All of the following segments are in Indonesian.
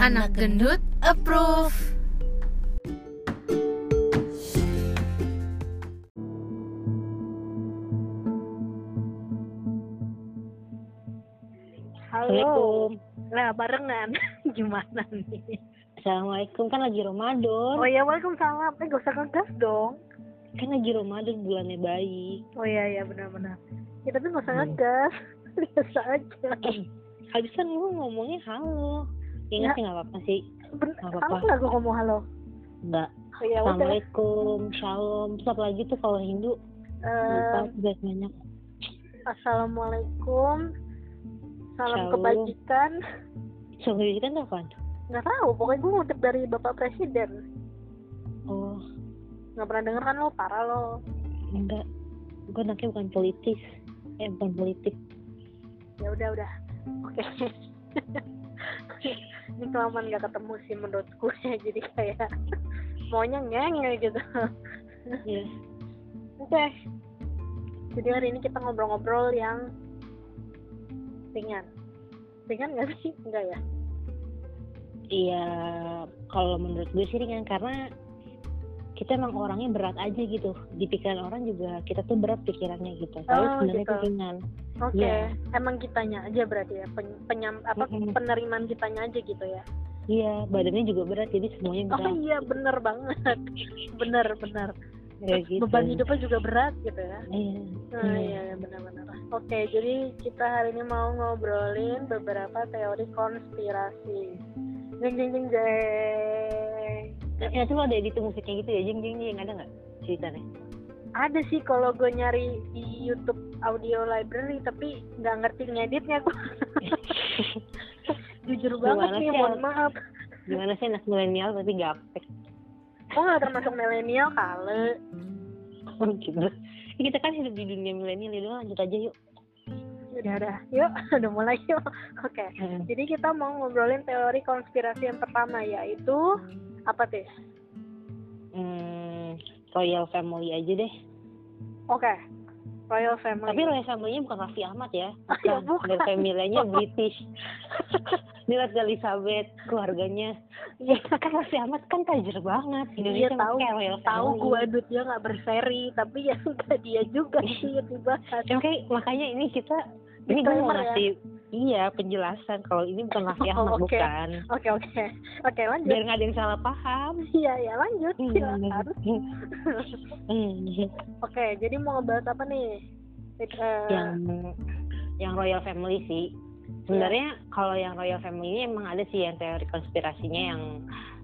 Anak gendut approve. Halo. Nah, barengan. Gimana nih? Assalamualaikum kan lagi Ramadan. Oh iya, waalaikumsalam. Eh, gak usah ngegas dong. Kan lagi Ramadan bulannya baik. Oh iya, iya benar-benar. Ya, tapi gak usah Hmm. ngegas. Biasa aja. Eh, habisan lu ngomongnya halo. Ya. Ya nggak sih nggak apa-apa sih. Nggak apa-apa. nggak gue ngomong halo? Enggak. Oh udah. Assalamualaikum, shalom. Terus apa lagi tuh kalau Hindu? Lupa Eh, banyak banyak. Assalamualaikum. Salam Shalom. kebajikan. Soalnya kan tuh apaan? Nggak tahu, pokoknya gue ngutip dari Bapak Presiden. Oh, Nggak pernah denger kan lo, parah lo. enggak. Gue anaknya bukan politis. Eh, bukan politik. Ya udah, udah. Oke. Ini kelamaan nggak ketemu sih menurutku ya, jadi kayak maunya ngenge gitu. Iya. Oke. Jadi hari ini kita ngobrol-ngobrol yang ringan. Ringan nggak sih? Enggak ya? Iya, kalau menurut gue sih ringan karena kita emang orangnya berat aja gitu. Di pikiran orang juga kita tuh berat pikirannya gitu. Tapi Oh, sebenarnya gitu. itu ringan. Oke. Iya. Emang kitanya aja berarti ya pen, penyam apa penerimaan kitanya aja gitu ya. Iya, badannya juga berat jadi semuanya Oh berat. iya bener banget. bener bener. Kayak gitu. Beban hidupnya juga berat gitu ya. Iya. Nah, Hmm. iya iya, benar-benar. Oke, jadi kita hari ini mau ngobrolin beberapa teori konspirasi. Jeng jeng jeng jeng. Ya tuh ada editing musiknya gitu ya, jeng jeng jeng ada nggak ceritanya? Ada sih kalau gue nyari di YouTube audio library tapi nggak ngerti ngeditnya gue. Jujur banget Gimana nih, sih, mohon maaf. Gimana sih anak milenial tapi gaptek? Kok nggak termasuk milenial kali? Oh gitu. Ya, kita kan hidup di dunia milenial ya, udah lanjut aja yuk. Udah udah, yuk udah mulai yuk. Oke, Hmm. jadi kita mau ngobrolin teori konspirasi yang pertama yaitu apa tuh? Hmm, Royal Family aja deh. Oke, Royal Family. Tapi Royal Family-nya bukan Raffi Ahmad ya. Ya, bukan. Royal Family-nya British. Ratu Elizabeth, keluarganya. Iya, Kan Raffi Ahmad kan tajir banget. Iya Indonesia tahu, pakai Royal tahu Family. gua duitnya nggak berseri, tapi ya enggak dia juga sih yang dibahas. Ya, Oke, makanya ini kita ini gue mau ya. Iya penjelasan kalau ini bukan Ahmad Oh, oke. bukan. Oke oke, oke lanjut. Biar nggak ada yang salah paham. Iya ya lanjut. Silakan. Hmm. Oke, jadi mau ngebahas apa nih? Eh, yang yang Royal Family sih. Sebenarnya kalau yang Royal Family ini emang ada sih yang teori konspirasinya yang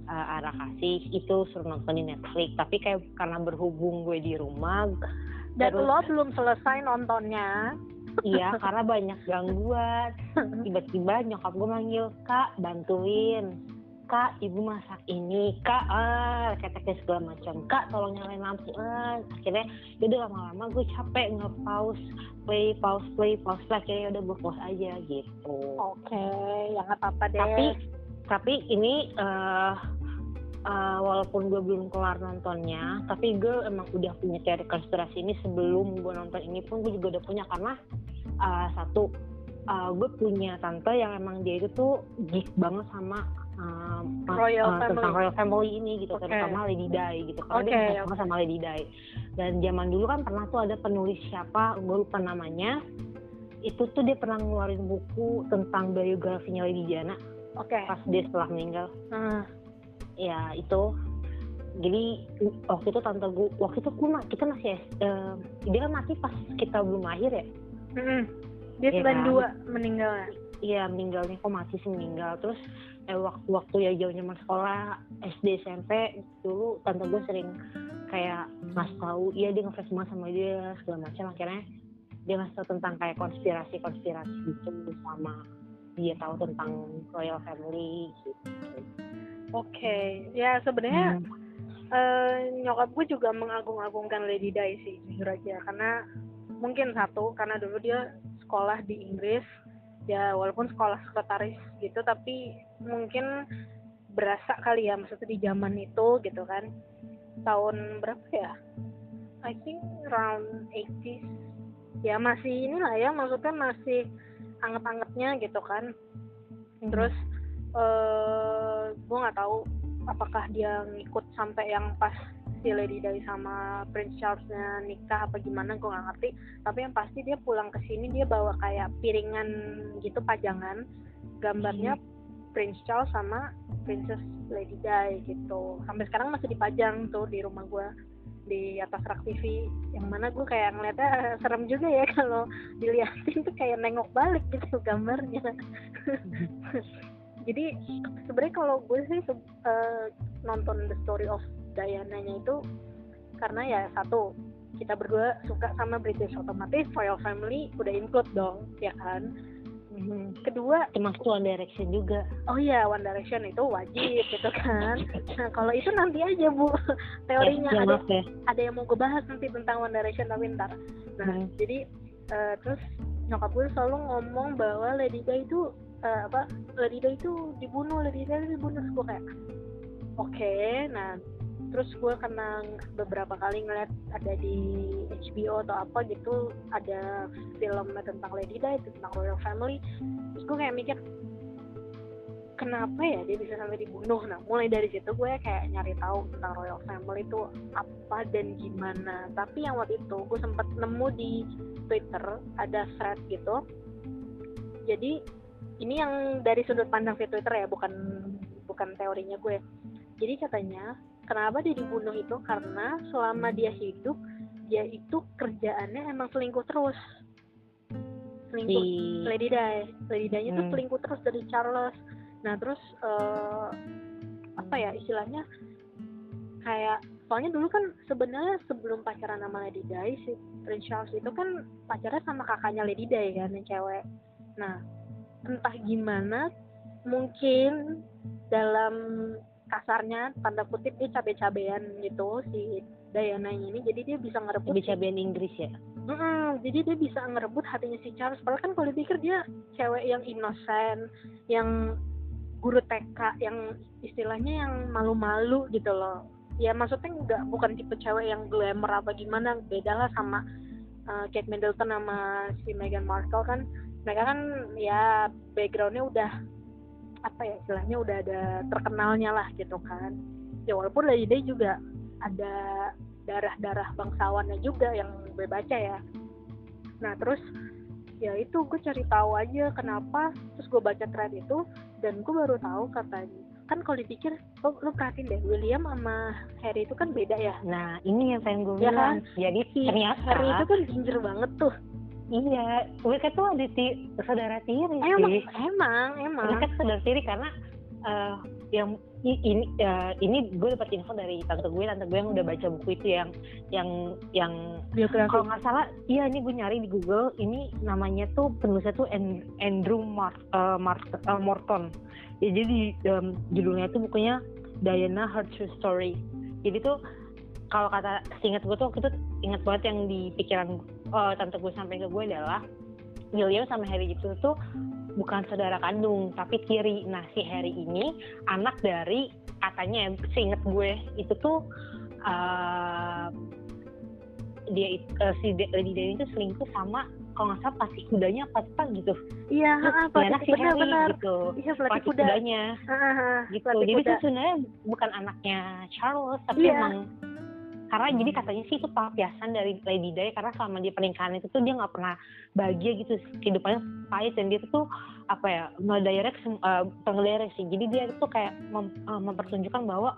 uh, arah kasih itu suruh nonton di Netflix. Tapi kayak karena berhubung gue di rumah, dan terus- lo belum selesai nontonnya. Iya karena banyak gangguan. Tiba-tiba nyokap gue manggil kak bantuin. Kak, ibu masak ini. Kak, ah, keteknya segala macam. Kak, tolong nyalain lampu. Ah, akhirnya, yaudah lama-lama gue capek nge-pause, play, pause, play, pause. Lah, Akhirnya udah gue pause aja gitu. Oke, ya nggak apa-apa deh. Tapi, tapi ini eh eh, walaupun gue belum kelar nontonnya, tapi gue emang udah punya teori konspirasi ini sebelum gue nonton ini pun gue juga udah punya karena eh, satu eh, gue punya tante yang emang dia itu tuh geek banget sama mas- Royal eh, tentang Family. Royal Family ini gitu, Oke. terutama Lady Di gitu. Karena Oke, dia banget sama Lady Di. Dan zaman dulu kan pernah tuh ada penulis siapa, gue lupa namanya. Itu tuh dia pernah ngeluarin buku tentang biografinya Lady Diana Oke. pas dia setelah meninggal Hmm. Ya itu jadi waktu itu tante gue waktu itu gue kita masih eh, dia kan mati pas kita belum lahir ya Mm-mm. Dia Iya sembilan kan? dua meninggalnya. iya meninggalnya kok mati sih meninggal terus eh, waktu waktu ya jauh zaman sekolah SD SMP dulu tante gue sering kayak ngasih tahu iya dia ngefans banget sama dia segala macam akhirnya dia ngasih tahu tentang kayak konspirasi konspirasi gitu sama dia tahu tentang royal family gitu Oke, ya sebenarnya Hmm. eh, nyokap gue juga mengagung-agungkan Lady Di sih jujur aja. Karena mungkin satu karena dulu dia sekolah di Inggris. Ya walaupun sekolah sekretaris gitu tapi mungkin berasa kali ya maksudnya di zaman itu gitu kan. Tahun berapa ya? I think around 80s ya masih inilah ya maksudnya masih anget-angetnya gitu kan. Terus eh gue nggak tahu apakah dia ngikut sampai yang pas si Lady Di sama Prince Charlesnya nikah apa gimana gue nggak ngerti. Tapi yang pasti dia pulang ke sini dia bawa kayak piringan gitu pajangan. Gambarnya Prince Charles sama Princess Lady Di gitu. Sampai sekarang masih dipajang tuh di rumah gue di atas rak TV yang mana gue kayak ngeliatnya serem juga ya kalau dilihatin tuh kayak nengok balik gitu gambarnya jadi sebenarnya kalau gue sih uh, nonton The Story of Diana-nya itu karena ya satu kita berdua suka sama British otomatis Royal Family udah include dong ya kan Mhm. kedua termasuk One Direction juga oh iya One Direction itu wajib gitu kan nah kalau itu nanti aja bu teorinya ya, ada maaf ya. ada yang mau gue bahas nanti tentang One Direction tapi ntar nah Hmm. jadi eh, terus nyokap gue selalu ngomong bahwa Lady Di itu eh, apa Di itu dibunuh Lady itu dibunuh. Gue kayak oke nah. Terus gue kena beberapa kali ngeliat ada di HBO atau apa gitu ada film tentang Lady Di tentang Royal Family. Terus gue kayak mikir kenapa ya dia bisa sampai dibunuh? Nah mulai dari situ gue kayak nyari tahu tentang Royal Family itu apa dan gimana. Tapi yang waktu itu gue sempat nemu di Twitter ada thread gitu. Jadi ini yang dari sudut pandang si Twitter ya bukan bukan teorinya gue. Jadi katanya kenapa dia dibunuh itu? Karena selama dia hidup dia itu kerjaannya emang selingkuh terus. Selingkuh. Lady Di. Lady itu Hmm. selingkuh terus dari Charles. Nah terus eh, apa ya istilahnya? Kayak soalnya dulu kan sebenarnya sebelum pacaran sama Lady Di si Prince Charles itu kan pacaran sama kakaknya Lady Di kan yang cewek. Nah entah gimana mungkin dalam kasarnya tanda kutip dia cabe-cabean gitu si Diana ini jadi dia bisa ngerebut lebih cabean Inggris ya Mm-mm, jadi dia bisa ngerebut hatinya si Charles. Padahal kan kalau dipikir dia cewek yang innocent, yang guru TK, yang istilahnya yang malu-malu gitu loh. Ya maksudnya nggak bukan tipe cewek yang glamour apa gimana. Beda lah sama uh, Kate Middleton sama si Meghan Markle kan. Mereka kan ya backgroundnya udah apa ya istilahnya udah ada terkenalnya lah gitu kan. Ya walaupun Lady Di juga ada darah-darah bangsawannya juga yang gue baca ya. Nah terus ya itu gue cari tahu aja kenapa. Terus gue baca thread itu dan gue baru tahu katanya kan kalau dipikir lo, lo perhatiin deh William sama Harry itu kan beda ya? Nah ini yang pengen gue Ya bilang. Jadi si ternyata Harry itu kan ginger banget tuh iya mereka tuh ada ti saudara tiri emang sih. emang emang. Mereka saudara tiri karena eh, yang ini eh, ini gue dapat info dari tante gue tante gue yang udah baca buku itu yang yang yang biografi. kalau nggak salah iya ini gue nyari di Google ini namanya tuh penulisnya tuh An- Andrew Mar eh, Mar- eh, Morton. Ya, jadi di em, judulnya tuh bukunya Diana Her True Story. Jadi tuh kalau kata seingat gue tuh waktu itu ingat banget yang di pikiran eh, tante gue sampai ke gue adalah William sama Harry itu tuh bukan saudara kandung tapi tiri. Nah si Harry ini anak dari katanya seingat gue itu tuh eh, dia eh, si Lady Diana itu selingkuh sama kalau nggak salah pasti kudanya apa apa gitu. Iya ah, dia anak si benar Harry benar. gitu. Iya pelatih pasti kuda. kudanya. Ah, ah, ah, gitu. jadi kuda. itu sebenarnya bukan anaknya Charles tapi Iya. emang karena jadi katanya sih itu pelampiasan dari Lady Di karena selama dia pernikahan itu tuh dia nggak pernah bahagia gitu. Kehidupannya pahit dan dia tuh apa ya ngedirect sem- eh, bukan ngedirect sih. Jadi dia itu kayak mem- eh, mempertunjukkan bahwa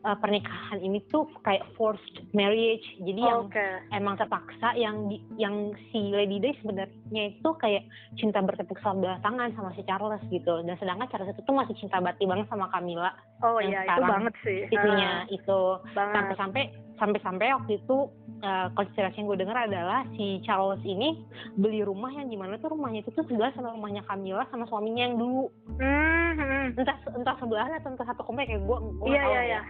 eh, pernikahan ini tuh kayak forced marriage. Jadi yang oke. emang terpaksa yang di- yang si Lady Di sebenarnya itu kayak cinta bertepuk sebelah tangan sama si Charles gitu. Dan sedangkan Charles itu tuh masih cinta bati banget sama Camilla. Oh iya itu banget sih. istrinya itu. Ah, banget sampai-sampai sampai-sampai waktu itu eh, konspirasi yang gue dengar adalah si Charles ini beli rumah yang di mana tuh rumahnya itu tuh sebelah sama rumahnya Camilla sama suaminya yang dulu. Hmm, hmm. entah entah sebelahnya atau entah satu komplek kayak gue gue iya iya ya. iya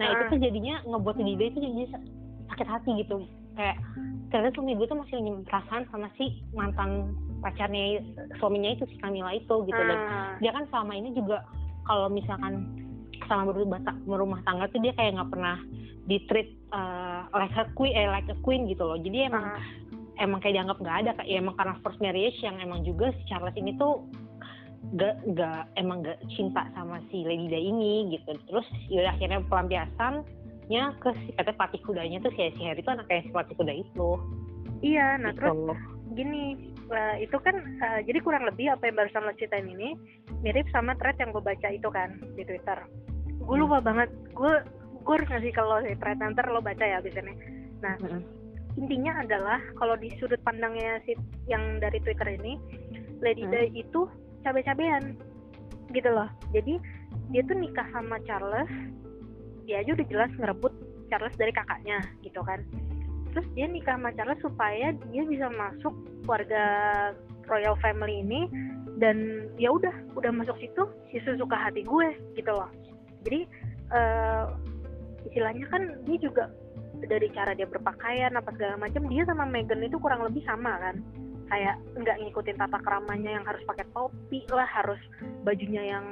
Nah itu Ah. tuh jadinya ngebuat Lida itu jadi sa- sakit hati gitu. Kayak ternyata suami gue tuh masih nyimpen perasaan sama si mantan pacarnya suaminya itu si Camilla itu gitu dan Ah. dia kan selama ini juga kalau misalkan selama berumah, berumah tangga tuh dia kayak nggak pernah di treat uh, like a queen eh like a queen gitu loh jadi emang Ah. emang kayak dianggap nggak ada kayak emang karena first marriage yang emang juga si Charles ini tuh gak gak emang gak cinta sama si Lady Di ini gitu terus ya akhirnya pelampiasannya ke si kata pelatih kudanya tuh si, si Harry itu anaknya si pelatih kuda itu iya nah gitu. terus gini uh, itu kan uh, jadi kurang lebih apa yang barusan lo ceritain ini mirip sama thread yang gue baca itu kan di Twitter gue Hmm. lupa banget gue gue harus ngasih ke lo sih thread nanti lo baca ya biasanya nah Mm-mm. intinya adalah kalau di sudut pandangnya si yang dari Twitter ini Lady Hmm. Di itu cabe-cabean gitu loh. Jadi dia tuh nikah sama Charles dia aja udah jelas ngerebut Charles dari kakaknya gitu kan. Terus dia nikah sama Charles supaya dia bisa masuk keluarga royal family ini dan ya udah udah masuk situ si suka hati gue gitu loh. Jadi eh, istilahnya kan dia juga dari cara dia berpakaian apa segala macam dia sama Meghan itu kurang lebih sama kan kayak nggak ngikutin tata keramanya yang harus pakai topi lah harus bajunya yang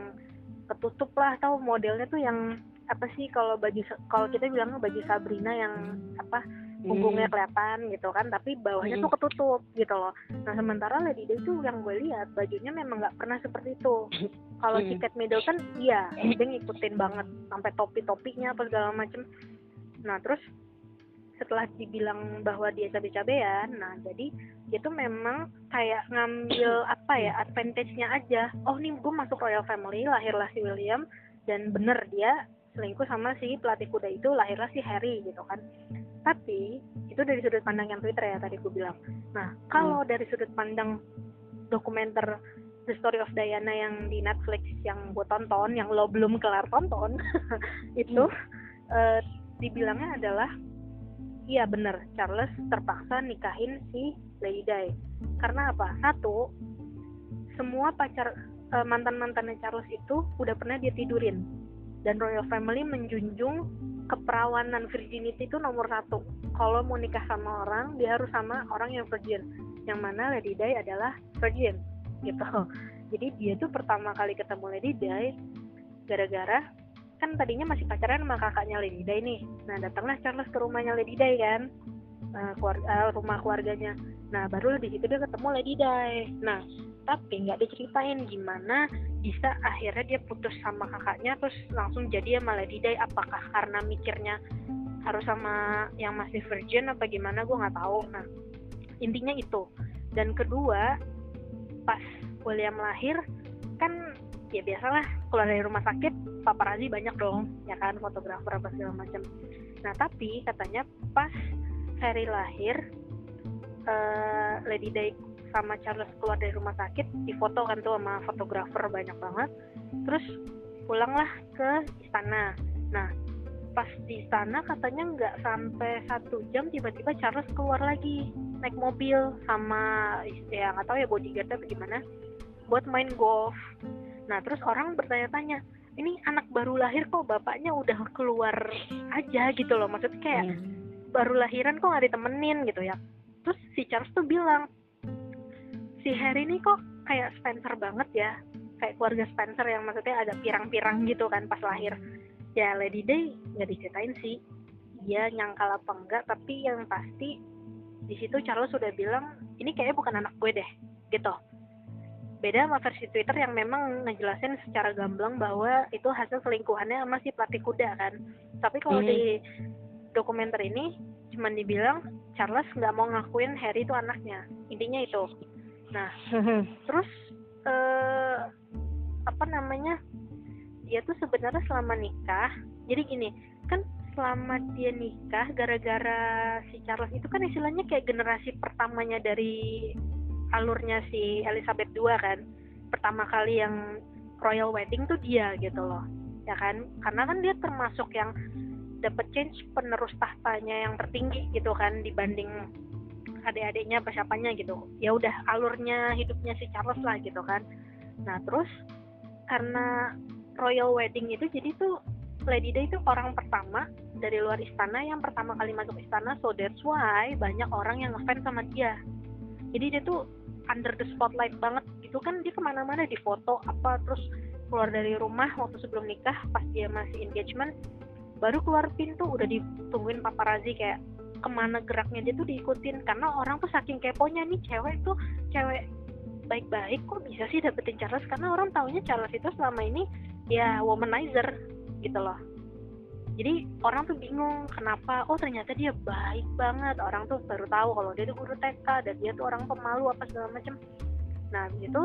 ketutup lah. Atau modelnya tuh yang apa sih kalau baju kalau kita bilangnya baju Sabrina yang apa punggungnya kelihatan gitu kan tapi bawahnya tuh ketutup gitu loh. Nah sementara Lady Di itu yang gue lihat bajunya memang nggak pernah seperti itu. Kalau si Hmm. Kate Middleton iya dia ngikutin banget sampai topi-topinya apa segala macem. Nah terus setelah dibilang bahwa dia cabe-cabean nah jadi dia tuh memang kayak ngambil apa ya advantage-nya aja. Oh nih gue masuk royal family lahirlah si William dan bener dia selingkuh sama si pelatih kuda itu lahirlah si Harry gitu kan. Tapi itu dari sudut pandang yang Twitter ya tadi gue bilang. Nah kalau dari sudut pandang dokumenter The Story of Diana yang di Netflix yang gue tonton yang lo belum kelar tonton itu eh, dibilangnya adalah iya bener. Charles terpaksa nikahin si Lady Di. Karena apa? Satu semua pacar mantan mantannya Charles itu udah pernah dia tidurin. Dan royal family menjunjung keperawanan virginity itu nomor satu. Kalau mau nikah sama orang dia harus sama orang yang virgin. Yang mana Lady Di adalah virgin gitu. Jadi dia tuh pertama kali ketemu Lady Di gara-gara kan tadinya masih pacaran sama kakaknya Lady Di nih. Nah datanglah Charles ke rumahnya Lady Di kan. Eh, keluarga, eh, rumah keluarganya. Nah baru di situ dia ketemu Lady Di nah tapi nggak diceritain gimana bisa akhirnya dia putus sama kakaknya terus langsung jadi sama Lady Di apakah karena mikirnya harus sama yang masih virgin apa gimana? Gue nggak tahu. Nah intinya itu. Dan kedua pas William lahir kan ya biasalah keluar dari rumah sakit paparazi banyak dong ya kan fotografer apa segala macam. Nah tapi katanya pas Harry lahir eh, Lady Di sama Charles keluar dari rumah sakit difoto kan tuh sama fotografer banyak banget. Terus pulanglah ke istana. Nah pas di istana katanya nggak sampai satu jam tiba-tiba Charles keluar lagi naik mobil sama ya nggak tahu ya bodyguardnya gimana buat main golf nah terus orang bertanya-tanya ini anak baru lahir kok bapaknya udah keluar aja? Gitu loh. Maksudnya kayak baru lahiran kok nggak ditemenin gitu ya. Terus si Charles tuh bilang si Harry ini kok kayak Spencer banget ya. Kayak keluarga Spencer yang maksudnya ada pirang-pirang gitu kan pas lahir. Ya Lady Day nggak diceritain sih. Dia nyangkal apa enggak tapi yang pasti di situ Charles sudah bilang ini kayaknya bukan anak gue deh gitu beda sama versi Twitter yang memang ngejelasin secara gamblang bahwa itu hasil selingkuhannya sama si pelatih kuda kan. Tapi kalau Hmm. di dokumenter ini cuman dibilang Charles nggak mau ngakuin Harry itu anaknya. Intinya itu. Nah terus eh apa namanya dia tuh sebenarnya selama nikah jadi gini kan selama dia nikah gara-gara si Charles itu kan istilahnya kayak generasi pertamanya dari alurnya si Elizabeth II kan. Pertama kali yang royal wedding tuh dia gitu loh ya kan? Karena kan dia termasuk yang dapat change penerus tahtanya yang tertinggi gitu kan dibanding adik-adiknya apa siapanya gitu. Ya udah alurnya hidupnya si Charles lah gitu kan. Nah terus karena royal wedding itu jadi tuh Lady Di itu orang pertama dari luar istana yang pertama kali masuk istana. So that's why banyak orang yang ngefans sama dia. Jadi dia tuh under the spotlight banget gitu kan dia ke mana-mana di foto apa terus keluar dari rumah waktu sebelum nikah pas dia masih engagement baru keluar pintu udah ditungguin paparazzi kayak ke mana geraknya dia tuh diikutin. Karena orang tuh saking keponya nih cewek tuh cewek baik-baik kok bisa sih dapetin Charles? Karena orang taunya Charles itu selama ini ya womanizer gitu loh jadi orang tuh bingung kenapa oh ternyata dia baik banget. Orang tuh baru tahu kalau dia tuh guru TK dan dia tuh orang pemalu apa segala macam. Nah itu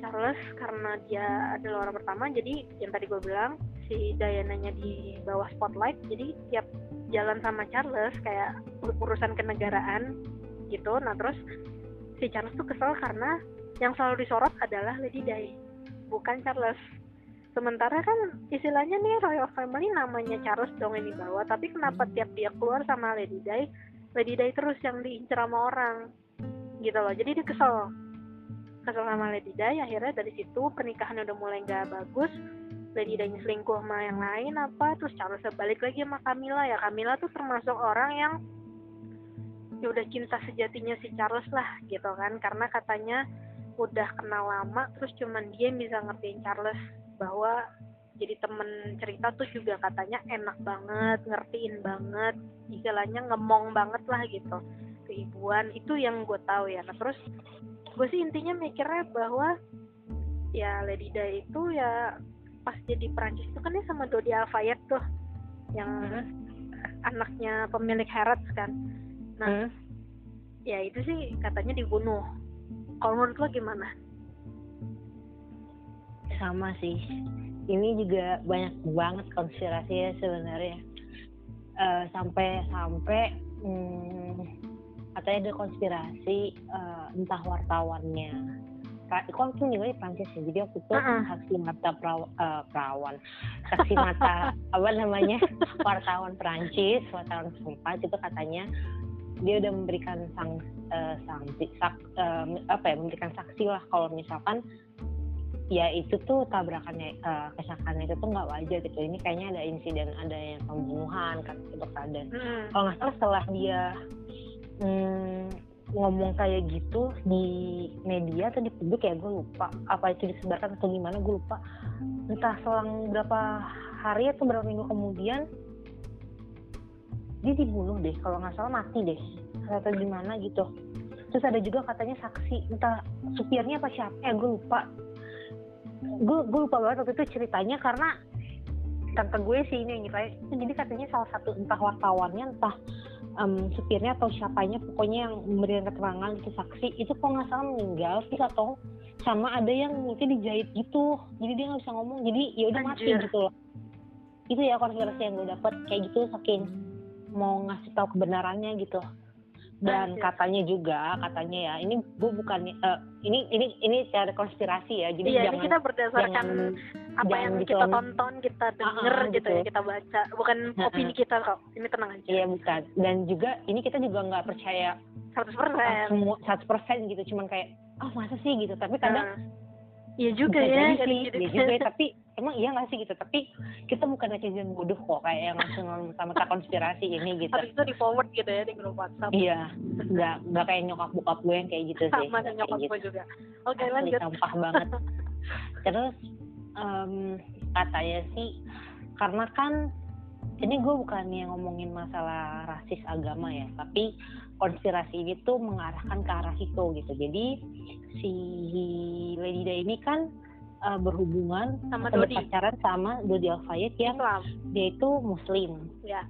Charles karena dia adalah orang pertama jadi yang tadi gue bilang si Diana-nya di bawah spotlight jadi tiap jalan sama Charles kayak urusan kenegaraan gitu. Nah terus si Charles tuh kesel karena yang selalu disorot adalah Lady Di bukan Charles sementara kan istilahnya nih royal family namanya Charles dong yang dibawa. Tapi kenapa tiap dia keluar sama Lady Di Lady Di terus yang diincar sama orang? Gitu loh. Jadi dia kesel. Kesel sama Lady Di akhirnya dari situ pernikahan udah mulai nggak bagus. Lady Di selingkuh sama yang lain apa terus Charles balik lagi sama Camilla ya. Camilla tuh termasuk orang yang ya udah cinta sejatinya si Charles lah gitu kan. Karena katanya udah kenal lama terus cuman dia yang bisa ngertiin Charles bahwa jadi temen cerita tuh juga katanya enak banget ngertiin banget istilahnya ngemong banget lah gitu keibuan. Itu yang gue tahu ya. Nah terus gue sih intinya mikirnya bahwa ya Lady Di itu ya pas jadi Prancis itu kan dia sama Dodi Alfayet tuh yang Hmm. anaknya pemilik Harrods kan. Nah Hmm. ya itu sih katanya dibunuh. Kalau menurut lo gimana sama sih. Ini juga banyak banget konspirasinya sebenarnya. Eh, sampai sampai hmm, katanya ada konspirasi eh, entah wartawannya. Pra- kan itu tinggal di Prancis ya jadi waktu itu Uh-uh. saksi mata peraw- eh, perawan. Saksi mata apa namanya wartawan Prancis wartawan sempat itu katanya dia udah memberikan sang eh, sanksi sak, eh, apa ya memberikan saksi lah kalau misalkan ya itu tuh tabrakannya eh, kesakannya itu tuh nggak wajar gitu. Ini kayaknya ada insiden ada yang pembunuhan kan gitu dan Hmm. kalau nggak salah setelah dia hmm, ngomong kayak gitu di media atau di publik ya gue lupa apa itu disebarkan atau gimana gue lupa. Entah selang berapa hari atau berapa minggu kemudian dia dibunuh deh. Kalau nggak salah mati deh atau gimana gitu. Terus ada juga katanya saksi entah supirnya apa siapa ya gue lupa gue gue lupa banget waktu itu ceritanya karena tante gue sih ini yang nyeritain. Jadi katanya salah satu entah wartawannya entah em, supirnya atau siapanya pokoknya yang memberikan keterangan itu saksi itu kok nggak salah meninggal sih atau sama ada yang mulutnya dijahit gitu. Jadi dia nggak bisa ngomong jadi ya udah mati gitu loh. Itu ya konspirasi yang gue dapet kayak gitu saking mau ngasih tahu kebenarannya gitu dan katanya juga katanya ya ini gue bukan eh, ini ini ini secara konspirasi ya jadi iya jangan ini kita berdasarkan jangan apa jangan yang gitu kita tonton kita denger Ah, ah, gitu ya gitu. kita baca bukan Ah, opini kita kok ini tenang aja Iya bukan. Dan juga ini kita juga nggak percaya 100% uh, semua 100% gitu. Cuman kayak oh masa sih gitu. Tapi kadang Nah, iya juga bisa ya jadi sih. gitu. Iya juga. ya, Tapi emang iya nggak sih gitu. Tapi kita bukan netizen bodoh kok kayak yang langsung sama konspirasi ini gitu. habis itu di forward gitu ya di grup WhatsApp Iya. Nggak nggak kayak nyokap bokap gue yang kayak gitu sih. sama nyokap gue gitu. juga oke Asli lanjut sampah banget. Terus em, katanya sih karena kan ini gue bukannya ngomongin masalah rasis agama ya, tapi konspirasi ini tuh mengarahkan ke arah situ gitu. Jadi si Lady Di ini kan eh, berhubungan sama atau Dodi? berpacaran sama Dodi Alfayet yang Islam. dia itu Muslim. ya.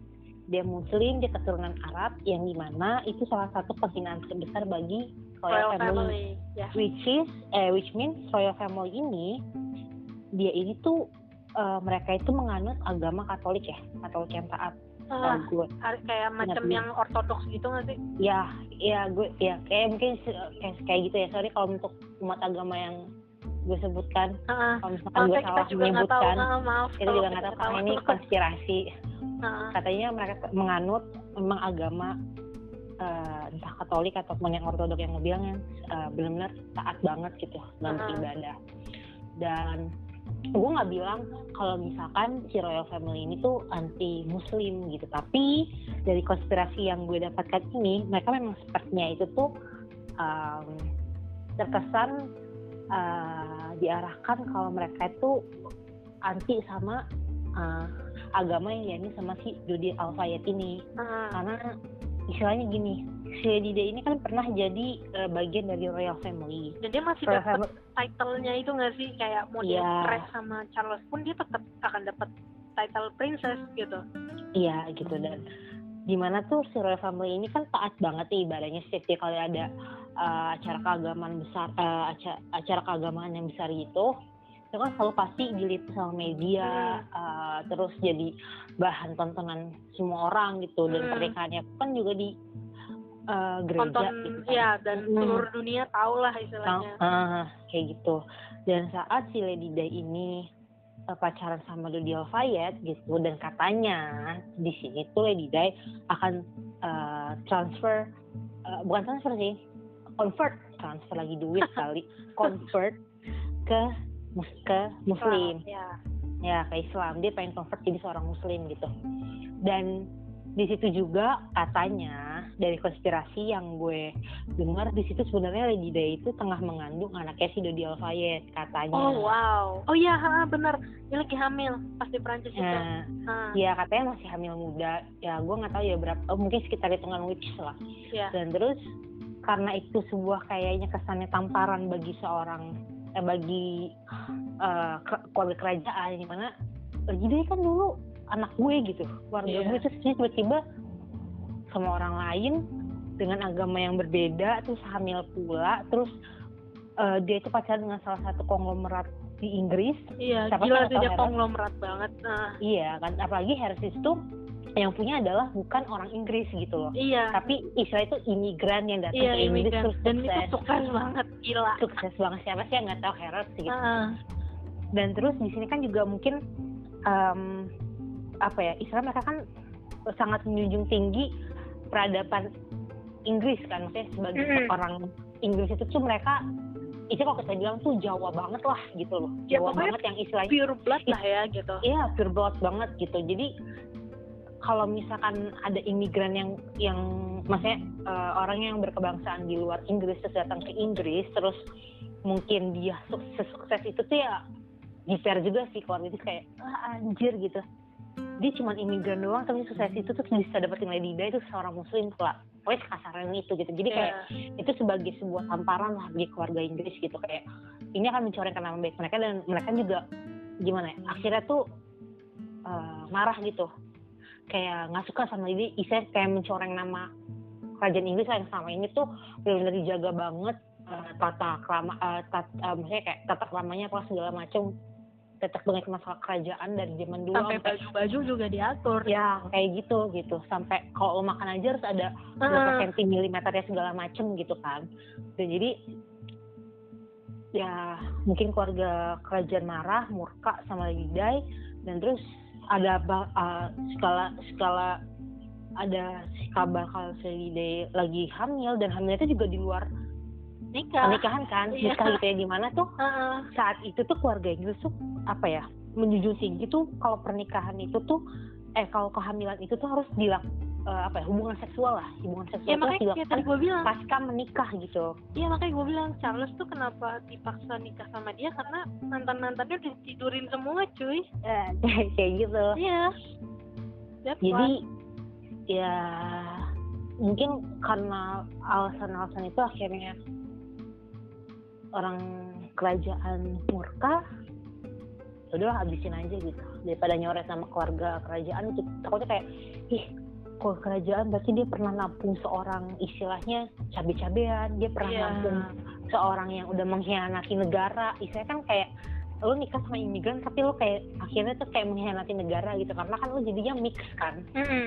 Dia Muslim, dia keturunan Arab yang di mana itu salah satu penghinaan terbesar bagi royal royal family. Family ya. Which is eh which means royal family ini dia ini tuh eh, mereka itu menganut agama Katolik ya Katolik yang taat Ah, Eh, gue kayak macam yang ortodoks gitu nggak sih? Ya ya gue ya kayak mungkin kayak, kayak gitu ya. Sorry kalau untuk umat agama yang gue sebutkan. Ah, kalau misalkan gue salah tahu menyebutkan ah, maaf kita juga nggak tahu karena ini konspirasi. Ah, katanya mereka menganut memang agama eh, entah Katolik ataupun yang Ortodok yang gue bilang yang eh, benar-benar taat banget gitu dalam Uh-uh. beribadah dan gue nggak bilang kalau misalkan si royal family ini tuh anti muslim gitu. Tapi dari konspirasi yang gue dapatkan ini mereka memang sepertinya itu tuh um, terkesan uh, diarahkan kalau mereka itu anti sama uh, agama yang yakni sama si Dodi Alfayet ini. Ah, karena istilahnya gini Di ini kan pernah jadi eh, bagian dari royal family. dan dia masih dapat title-nya itu nggak sih kayak mau dia Iya. crash sama Charles pun dia tetap akan dapat title princess gitu Iya gitu dan di mana tuh si royal family ini kan taat banget nih ibaratnya setiap kali ada eh, acara keagamaan besar eh, acara, acara keagamaan yang besar gitu itu kan selalu pasti diliput sama media eh, terus jadi bahan tontonan semua orang gitu dan Hmm. pernikahannya kan juga di eh, gereja nonton gitu kan. ya dan Hmm. seluruh dunia tahu lah istilahnya ah, kayak gitu. Dan saat si Lady Di ini eh, pacaran sama Dodi Alfayet gitu dan katanya di sini tuh Lady Di akan eh, transfer eh, bukan transfer sih convert transfer lagi duit kali convert ke mus- ke muslim ya ya ke Islam dia pengen convert jadi seorang muslim gitu dan di situ juga katanya dari konspirasi yang gue dengar di situ sebenarnya Lady Di itu tengah mengandung anaknya si Dodi Alfayet katanya. Oh wow. Oh iya ha, bener. Dia lagi hamil pas di Prancis itu. Nah, Ah, ya katanya masih hamil muda. Ya gue nggak tahu ya berapa oh, mungkin sekitar hitungan weeks lah. Ya dan terus karena itu sebuah kayaknya kesannya tamparan bagi seorang eh, bagi eh, ke- keluarga kerajaan di mana Lady Di kan dulu anak gue gitu. Keluarga Iya. gue terus tiba-tiba sama orang lain dengan agama yang berbeda terus hamil pula terus eh, dia itu pacaran dengan salah satu konglomerat di Inggris. Iya Siapa gila tuh dia konglomerat banget. Nah. Iya kan. Apalagi Harris itu yang punya adalah bukan orang Inggris gitu loh. Iya. Tapi istilah itu imigran yang datang iya ke Inggris imigran. terus dan itu sukses sukses banget gila. Sukses banget. Siapa sih yang nggak tahu Harris gitu? Ah, dan terus di sini kan juga mungkin em, apa ya istilah mereka kan sangat menjunjung tinggi peradaban Inggris kan maksudnya sebagai Mm-mm. orang Inggris itu tuh mereka itu kalau kita bilang tuh Jawa banget lah gitu loh. Ya, Jawa banget yang istilahnya pure blood lah ya gitu. iya pure blood banget gitu. Jadi kalau misalkan ada imigran yang yang maksudnya eh, orang yang berkebangsaan di luar Inggris terus datang ke Inggris terus mungkin dia sukses sukses itu tuh ya di fair juga sih keluarga itu kayak ah, anjir gitu dia cuma imigran doang tapi sukses itu tuh bisa dapetin Lady Di itu seorang muslim pula pokoknya kasarnya itu gitu. Jadi kayak Iya. itu sebagai sebuah tamparan lah bagi keluarga Inggris gitu. Kayak ini akan mencorengkan nama baik mereka dan mereka juga gimana ya akhirnya tuh eh, marah gitu. Kayak nggak suka sama ini Isa kayak mencoreng nama kerajaan Inggris lah yang selama ini tuh benar-benar dijaga banget eh, tata krama eh, tat- eh, maksudnya kayak tata keramanya apa segala macam tetap banget masalah kerajaan dari zaman dulu sampai baju-baju juga diatur. Ya kayak gitu gitu. Sampai kalau lo makan aja harus ada berapa Ah, senti milimeternya segala macem gitu kan. Dan jadi ya mungkin keluarga kerajaan marah murka sama Lady Di dan terus ada uh, skala skala ada kabar kalau si Lady Di lagi hamil dan hamilnya itu juga di luar nikah pernikahan kan? Iya. nikah gitu ya di mana tuh? Ah, saat itu tuh keluarga Inggris tuh apa ya? Menjunjung tinggi tuh kalau pernikahan itu tuh eh kalau kehamilan itu tuh harus dilak eh, apa ya? Hubungan seksual lah. Hubungan seksual ya makanya dilakukan tadi gue bilang. pasca menikah gitu. Iya makanya gue bilang Charles tuh kenapa dipaksa nikah sama dia? Karena mantan mantannya udah tidurin semua cuy. Eh, kayak gitu. Iya. That's jadi ya mungkin karena alasan-alasan itu akhirnya orang kerajaan murka udahlah habisin aja gitu. Daripada nyoret sama keluarga kerajaan itu takutnya kayak ih kalau kerajaan berarti dia pernah nampung seorang istilahnya cabe-cabean. Dia pernah Iya. nampung seorang yang udah mengkhianati negara. Istilahnya kan kayak lu nikah sama imigran tapi lu kayak akhirnya tuh kayak mengkhianati negara gitu. Karena kan lu jadinya mix kan. Mm-mm.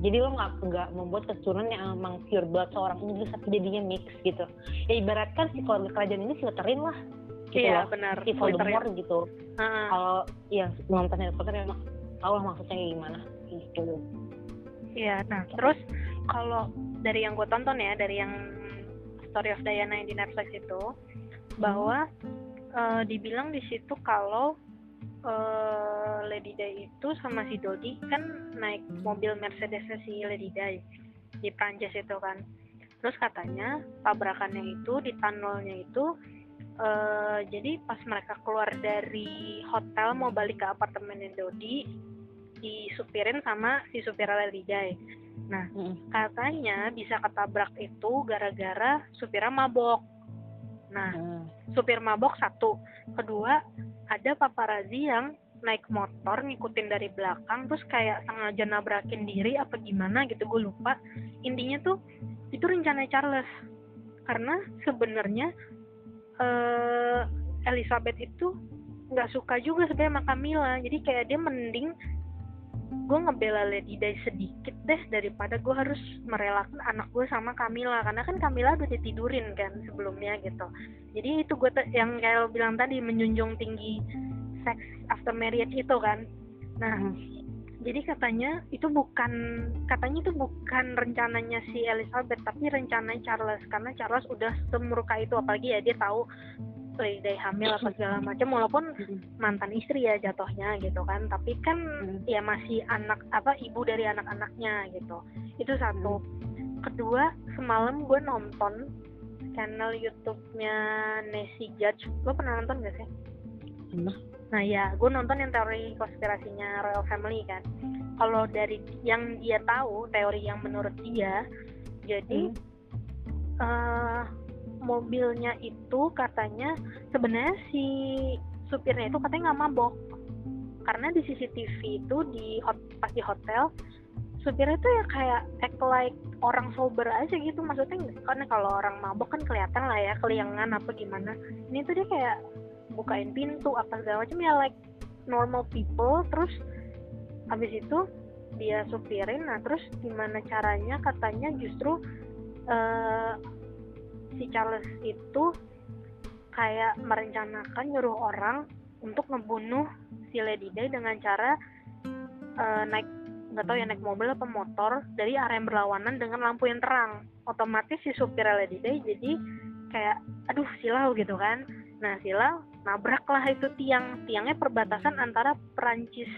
Jadi lo nggak nggak membuat keturunan yang emang pure blood seorang Inggris tapi jadinya mix gitu. Ya ibaratkan si keluarga kerajaan ini filterin lah gitu Iya loh. benar. si Voldemort gitu. Ah, kalau yang nonton Harry Potter emang tahu lah maksudnya kayak gimana. Gitu. Iya. Nah terus kalau dari yang gue tonton ya dari yang Story of Diana yang di Netflix itu bahwa eh, dibilang di situ kalau eh, Lady Di itu sama si Dodi kan naik mobil Mercedes si Lady Di di Prancis itu kan. Terus katanya tabrakannya itu di tunnelnya itu eh, jadi pas mereka keluar dari hotel mau balik ke apartemennya Dodi disupirin sama si supir Lady Di. Nah, Mm-mm. katanya bisa ketabrak itu gara-gara supirnya mabok. Nah, supir mabok satu. Kedua, ada paparazi yang naik motor ngikutin dari belakang terus kayak sengaja nabrakin diri apa gimana gitu gue lupa. Intinya tuh itu rencana Charles. Karena sebenarnya eh Elizabeth itu nggak suka juga sebenarnya sama Camilla. Jadi kayak dia mending gue ngebela Lady Di sedikit deh daripada gue harus merelakan anak gue sama Camilla. Karena kan Camilla udah ditidurin kan sebelumnya gitu. Jadi itu gue yang kayak lo bilang tadi menjunjung tinggi sex after marriage itu kan. Nah Mm. jadi katanya itu bukan katanya itu bukan rencananya si Elizabeth tapi rencananya Charles. Karena Charles udah semurka itu apalagi ya dia tahu Lady Di hamil apa segala macam walaupun mantan istri ya jatuhnya gitu kan. Tapi kan Mm. ya masih anak apa ibu dari anak-anaknya gitu. Itu satu. Kedua semalam gue nonton channel YouTube-nya Nancy Judge. Lo pernah nonton gak sih? Pernah. nah ya gue nonton yang teori konspirasinya Royal Family kan. Kalau dari yang dia tahu teori yang menurut dia jadi Hmm. eh, mobilnya itu katanya sebenarnya si supirnya itu katanya nggak mabok. Karena di CCTV itu di hot, pas di hotel supirnya itu ya kayak act like orang sober aja gitu. Maksudnya karena kalau orang mabok kan kelihatan lah ya keliangan apa gimana. Ini tuh dia kayak bukain pintu apa segala macam ya like normal people. Terus habis itu dia supirin. Nah terus gimana caranya? Katanya justru eh, si Charles itu kayak merencanakan nyuruh orang untuk ngebunuh si Lady Di dengan cara eh, naik nggak tahu ya naik mobil apa motor dari area yang berlawanan dengan lampu yang terang. Otomatis si supir Lady Di jadi kayak aduh silau gitu kan. Nah silau nabrak lah itu tiang. Tiangnya perbatasan antara Perancis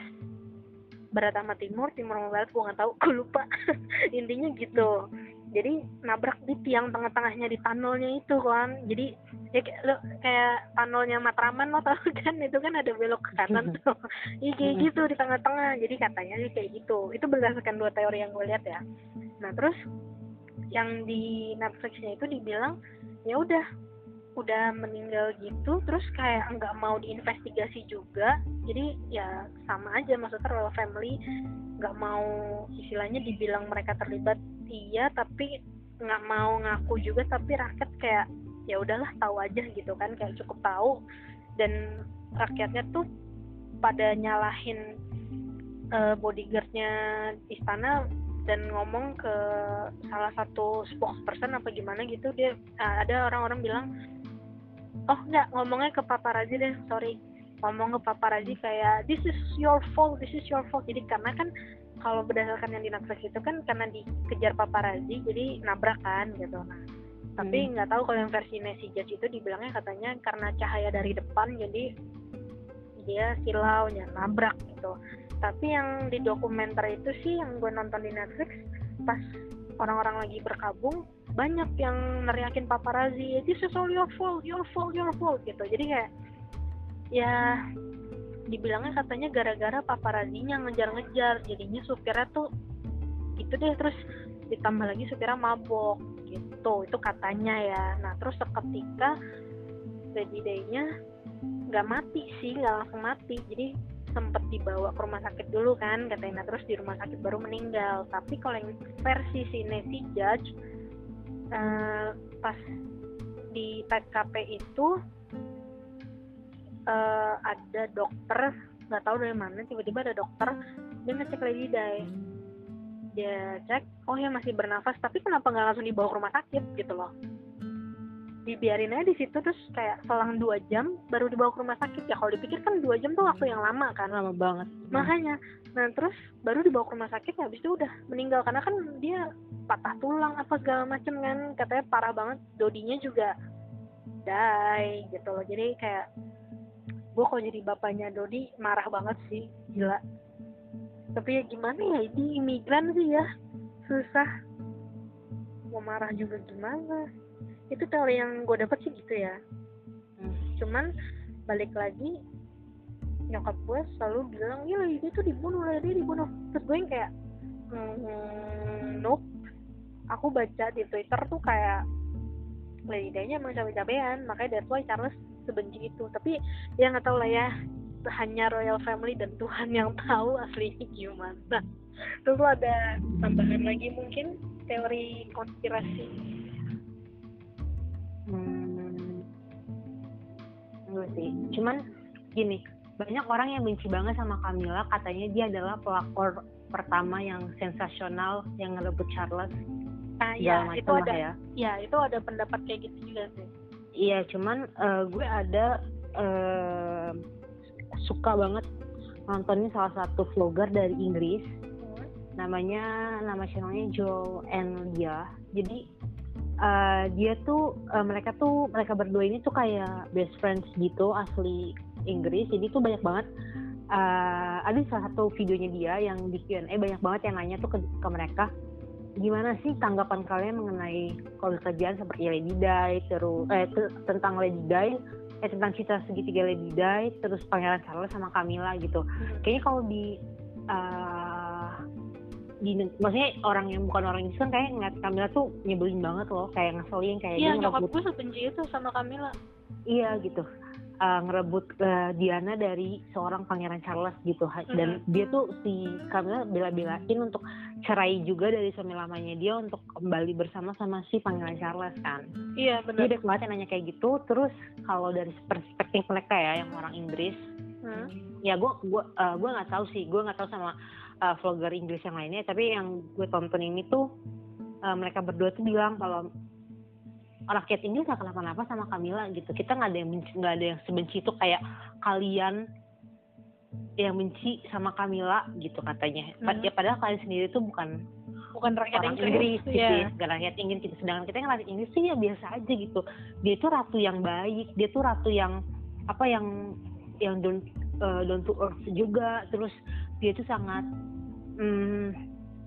barat sama timur timur sama barat gue nggak tahu gue lupa. Intinya gitu jadi nabrak di tiang tengah-tengahnya di tunnelnya itu kan. Jadi ya kayak, lo, kayak tunnelnya Matraman lo tau kan? Itu kan ada belok ke kanan tuh. Iya kayak gitu di tengah-tengah. Jadi katanya sih kayak gitu. Itu berdasarkan dua teori yang gue lihat ya. Nah terus yang di Netflixnya itu dibilang ya udah udah meninggal gitu terus kayak nggak mau diinvestigasi juga. Jadi ya sama aja maksudnya royal family nggak mau istilahnya dibilang mereka terlibat iya tapi nggak mau ngaku juga tapi rakyat kayak ya udahlah tahu aja gitu kan kayak cukup tahu. Dan rakyatnya tuh pada nyalahin eh, bodyguardnya istana dan ngomong ke salah satu spokesperson apa gimana gitu dia ah, ada orang-orang bilang oh nggak ngomongnya ke paparazi deh sorry. Ngomong ke paparazi kayak this is your fault this is your fault. Jadi karena kan kalau berdasarkan yang di Netflix itu kan karena dikejar paparazi jadi nabrak kan gitu. Nah tapi nggak tahu kalau yang versi Nancy Judge itu dibilangnya katanya karena cahaya dari depan jadi dia silau ya nabrak gitu. Tapi yang di dokumenter itu sih yang gue nonton di Netflix pas orang-orang lagi berkabung banyak yang neriakin paparazi this is all your fault your fault your fault gitu. Jadi kayak ya dibilangnya katanya gara-gara paparazinya ngejar-ngejar jadinya supirnya tuh itu deh terus ditambah lagi supirnya mabok gitu. Itu katanya ya. Nah terus seketika Lady Day-nya nggak mati sih nggak langsung mati. Jadi sempet dibawa ke rumah sakit dulu kan katanya. Nah, terus di rumah sakit baru meninggal. Tapi kalau yang versi si Nancy Judge eh, pas di TKP itu eh, ada dokter nggak tahu dari mana tiba-tiba ada dokter dia ngecek Lady Di dia cek oh ya masih bernafas tapi kenapa nggak langsung dibawa ke rumah sakit? Gitu loh. Dibiarin aja di situ terus kayak selang dua jam baru dibawa ke rumah sakit. Ya kalau dipikir kan dua jam tuh waktu yang lama kan. Lama banget. Makanya nah terus baru dibawa ke rumah sakit ya habis itu udah meninggal. Karena kan dia patah tulang apa segala macem kan. Katanya parah banget dodinya juga die gitu loh. Jadi kayak gue kalau jadi bapaknya Dodi marah banget sih gila. Tapi ya gimana ya ini imigran sih ya susah. Mau marah juga gimana? Itu teori yang gue dapet sih gitu ya. Hmm. cuman balik lagi nyokap gue selalu bilang ya dia tuh dibunuh lah dia dibunuh. Terus gue yang kayak hmm, nope. Aku baca di Twitter tuh kayak Lady Di-nya emang capek-capean makanya that's why Charles sebenci itu. Tapi ya nggak tahu lah ya hanya royal family dan Tuhan yang tahu aslinya gimana. Terus lo ada tambahan lagi mungkin? Teori konspirasi. Hmm, sih. Cuman gini, banyak orang yang benci banget sama Camilla, katanya dia adalah pelakor pertama yang sensasional yang ngerebut Charles. nah ya itu ada. ya. ya itu ada pendapat kayak gitu juga sih Iya, cuman eh, gue ada eh, suka banget nontonin salah satu vlogger dari Inggris namanya nama channelnya Joel and Dia. Jadi eh, dia tuh eh, mereka tuh mereka berdua ini tuh kayak best friends gitu asli Inggris. Jadi tuh banyak banget eh, ada salah satu videonya dia yang di Q&A banyak banget yang nanya tuh ke, ke mereka gimana sih tanggapan kalian mengenai kalau kerjaan seperti Lady Di terus eh te- tentang Lady Di eh tentang cita segitiga Lady Di terus Pangeran Charles sama Camilla gitu. Kayaknya kalau di eh, di maksudnya orang yang bukan orang kan kayak ngeliat Camilla tuh nyebelin banget loh kayak ngeselin kayak iya nyokap gue sebenci itu sama Camilla. Iya gitu Eh, ngerebut eh, Diana dari seorang Pangeran Charles gitu dan dia tuh si Camilla bela-belain untuk cerai juga dari suami lamanya dia untuk kembali bersama sama si Pangeran Charles kan. Iya dia benar. udah banget nanya kayak gitu terus kalau dari perspektif mereka ya yang orang Inggris Hmm. ya gue gua eh, gua nggak tahu sih. Gue nggak tahu sama eh, vlogger Inggris yang lainnya. Tapi yang gue tonton ini tuh eh, mereka berdua tuh bilang kalau rakyat Inggris nggak kenapa-napa sama Camilla gitu kita nggak ada yang benci nggak ada yang sebenci itu kayak kalian yang benci sama Camilla gitu katanya Hmm. ya padahal kalian sendiri tuh bukan bukan rakyat orang Inggris, Inggris gitu Iya. ya, bukan rakyat Inggris gitu. Sedangkan kita yang rakyat Inggris sih ya biasa aja gitu. Dia tuh ratu yang baik, dia tuh ratu yang apa yang yang down eh, down to earth juga. Terus dia tuh sangat mm,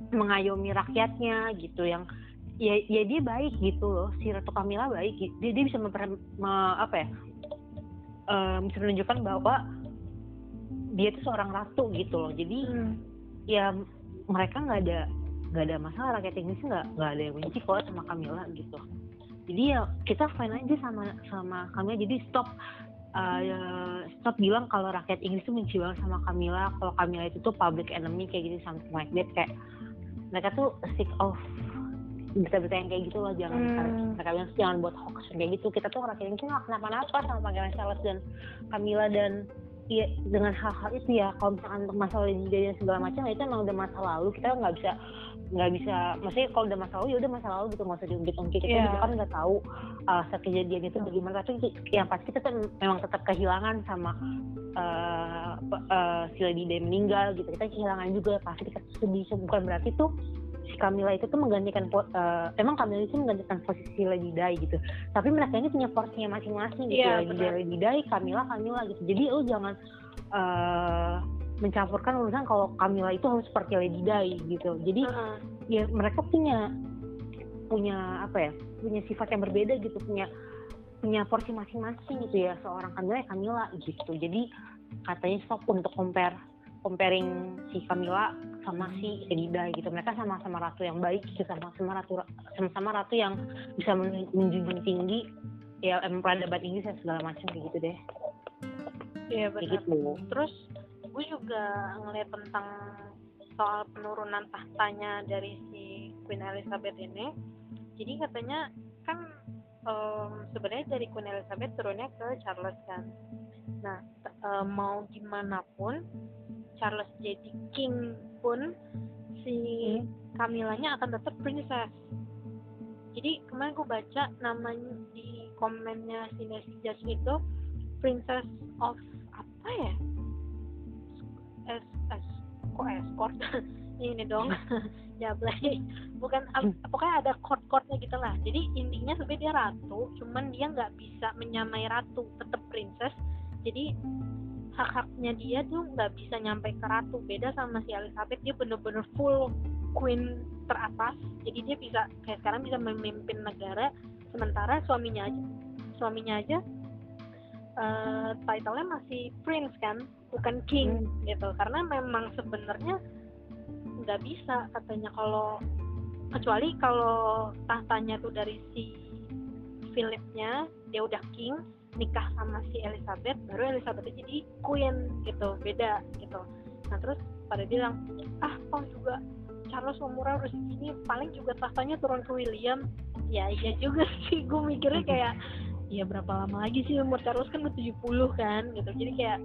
mengayomi rakyatnya gitu yang ya ya dia baik gitu loh. Si Ratu Camilla baik. gitu. Dia dia bisa memper, me- apa ya? eh, bisa menunjukkan bahwa dia tuh seorang ratu gitu loh. Jadi Hmm. ya mereka nggak ada nggak ada masalah rakyat Inggris nggak nggak ada yang benci kok sama Camilla gitu jadi ya kita fine aja sama sama Camilla jadi stop uh, stop bilang kalau rakyat Inggris tuh benci banget sama Camilla kalau Camilla itu tuh public enemy kayak gitu something like that kayak mereka tuh sick of berita-berita yang kayak gitu loh jangan Hmm. mereka bilang jangan buat hoax kayak gitu. Kita tuh rakyat Inggris nggak kenapa-napa sama Pangeran Charles dan Camilla dan Iya dengan hal-hal itu ya. Kalau misalkan untuk masalah dan segala macam ya itu emang udah masa lalu. Kita nggak bisa nggak bisa maksudnya kalau udah masa lalu ya udah masa lalu gitu nggak usah diungkit-ungkit. Kita juga kan nggak tahu uh, saat kejadian itu bagaimana. Tapi yang pasti kita tuh memang tetap kehilangan sama uh, uh, si Lady Di meninggal gitu. Kita kehilangan juga pasti. Kita sedih bukan berarti tuh si Camilla itu tuh menggantikan uh, emang Camilla itu menggantikan posisi Lady Di gitu. Tapi mereka ini punya porsinya masing-masing gitu Iya, Lady Di benar. Lady Di Camilla Camilla gitu. Jadi lu jangan uh, mencampurkan urusan kalau Camilla itu harus seperti Lady Di gitu. Jadi Heeh. ya mereka punya punya apa ya punya sifat yang berbeda gitu punya punya porsi masing-masing gitu ya. Seorang Camilla ya Camilla gitu. Jadi katanya stop untuk compare comparing si Camilla sama si Edida gitu. Mereka sama-sama ratu yang baik gitu sama-sama ratu sama-sama ratu yang bisa men- menjunjung tinggi ya emang peradaban Inggris dan segala macam gitu deh. Iya benar. gitu. Terus gue juga ngeliat tentang soal penurunan tahtanya dari si Queen Elizabeth ini. Jadi katanya kan em, sebenarnya dari Queen Elizabeth turunnya ke Charles kan. Nah t- em, mau gimana pun Charles jadi king pun si Camillanya akan tetap princess. Jadi kemarin gue baca namanya di komennya si Nancy Judge itu princess of apa ya? Es es kok escort ini dong ya Blay bukan ap- pokoknya ada court-courtnya gitu lah. Jadi intinya sebenarnya dia ratu cuman dia nggak bisa menyamai ratu tetap princess. Jadi hak-haknya dia tuh nggak bisa nyampe ke ratu. Beda sama si Elizabeth dia bener-bener full queen teratas. Jadi dia bisa kayak sekarang bisa memimpin negara sementara suaminya aja suaminya aja eh title-nya masih prince kan bukan king gitu. Karena memang sebenarnya nggak bisa katanya kalau kecuali kalau tahtanya tuh dari si Philipnya dia udah king nikah sama si Elizabeth baru Elizabeth jadi queen gitu beda gitu. Nah terus pada bilang ah toh juga Charles umurnya udah segini paling juga tahtanya turun ke William. Ya iya juga sih gue mikirnya kayak ya berapa lama lagi sih umur Charles? Kan udah 70 kan gitu. Jadi kayak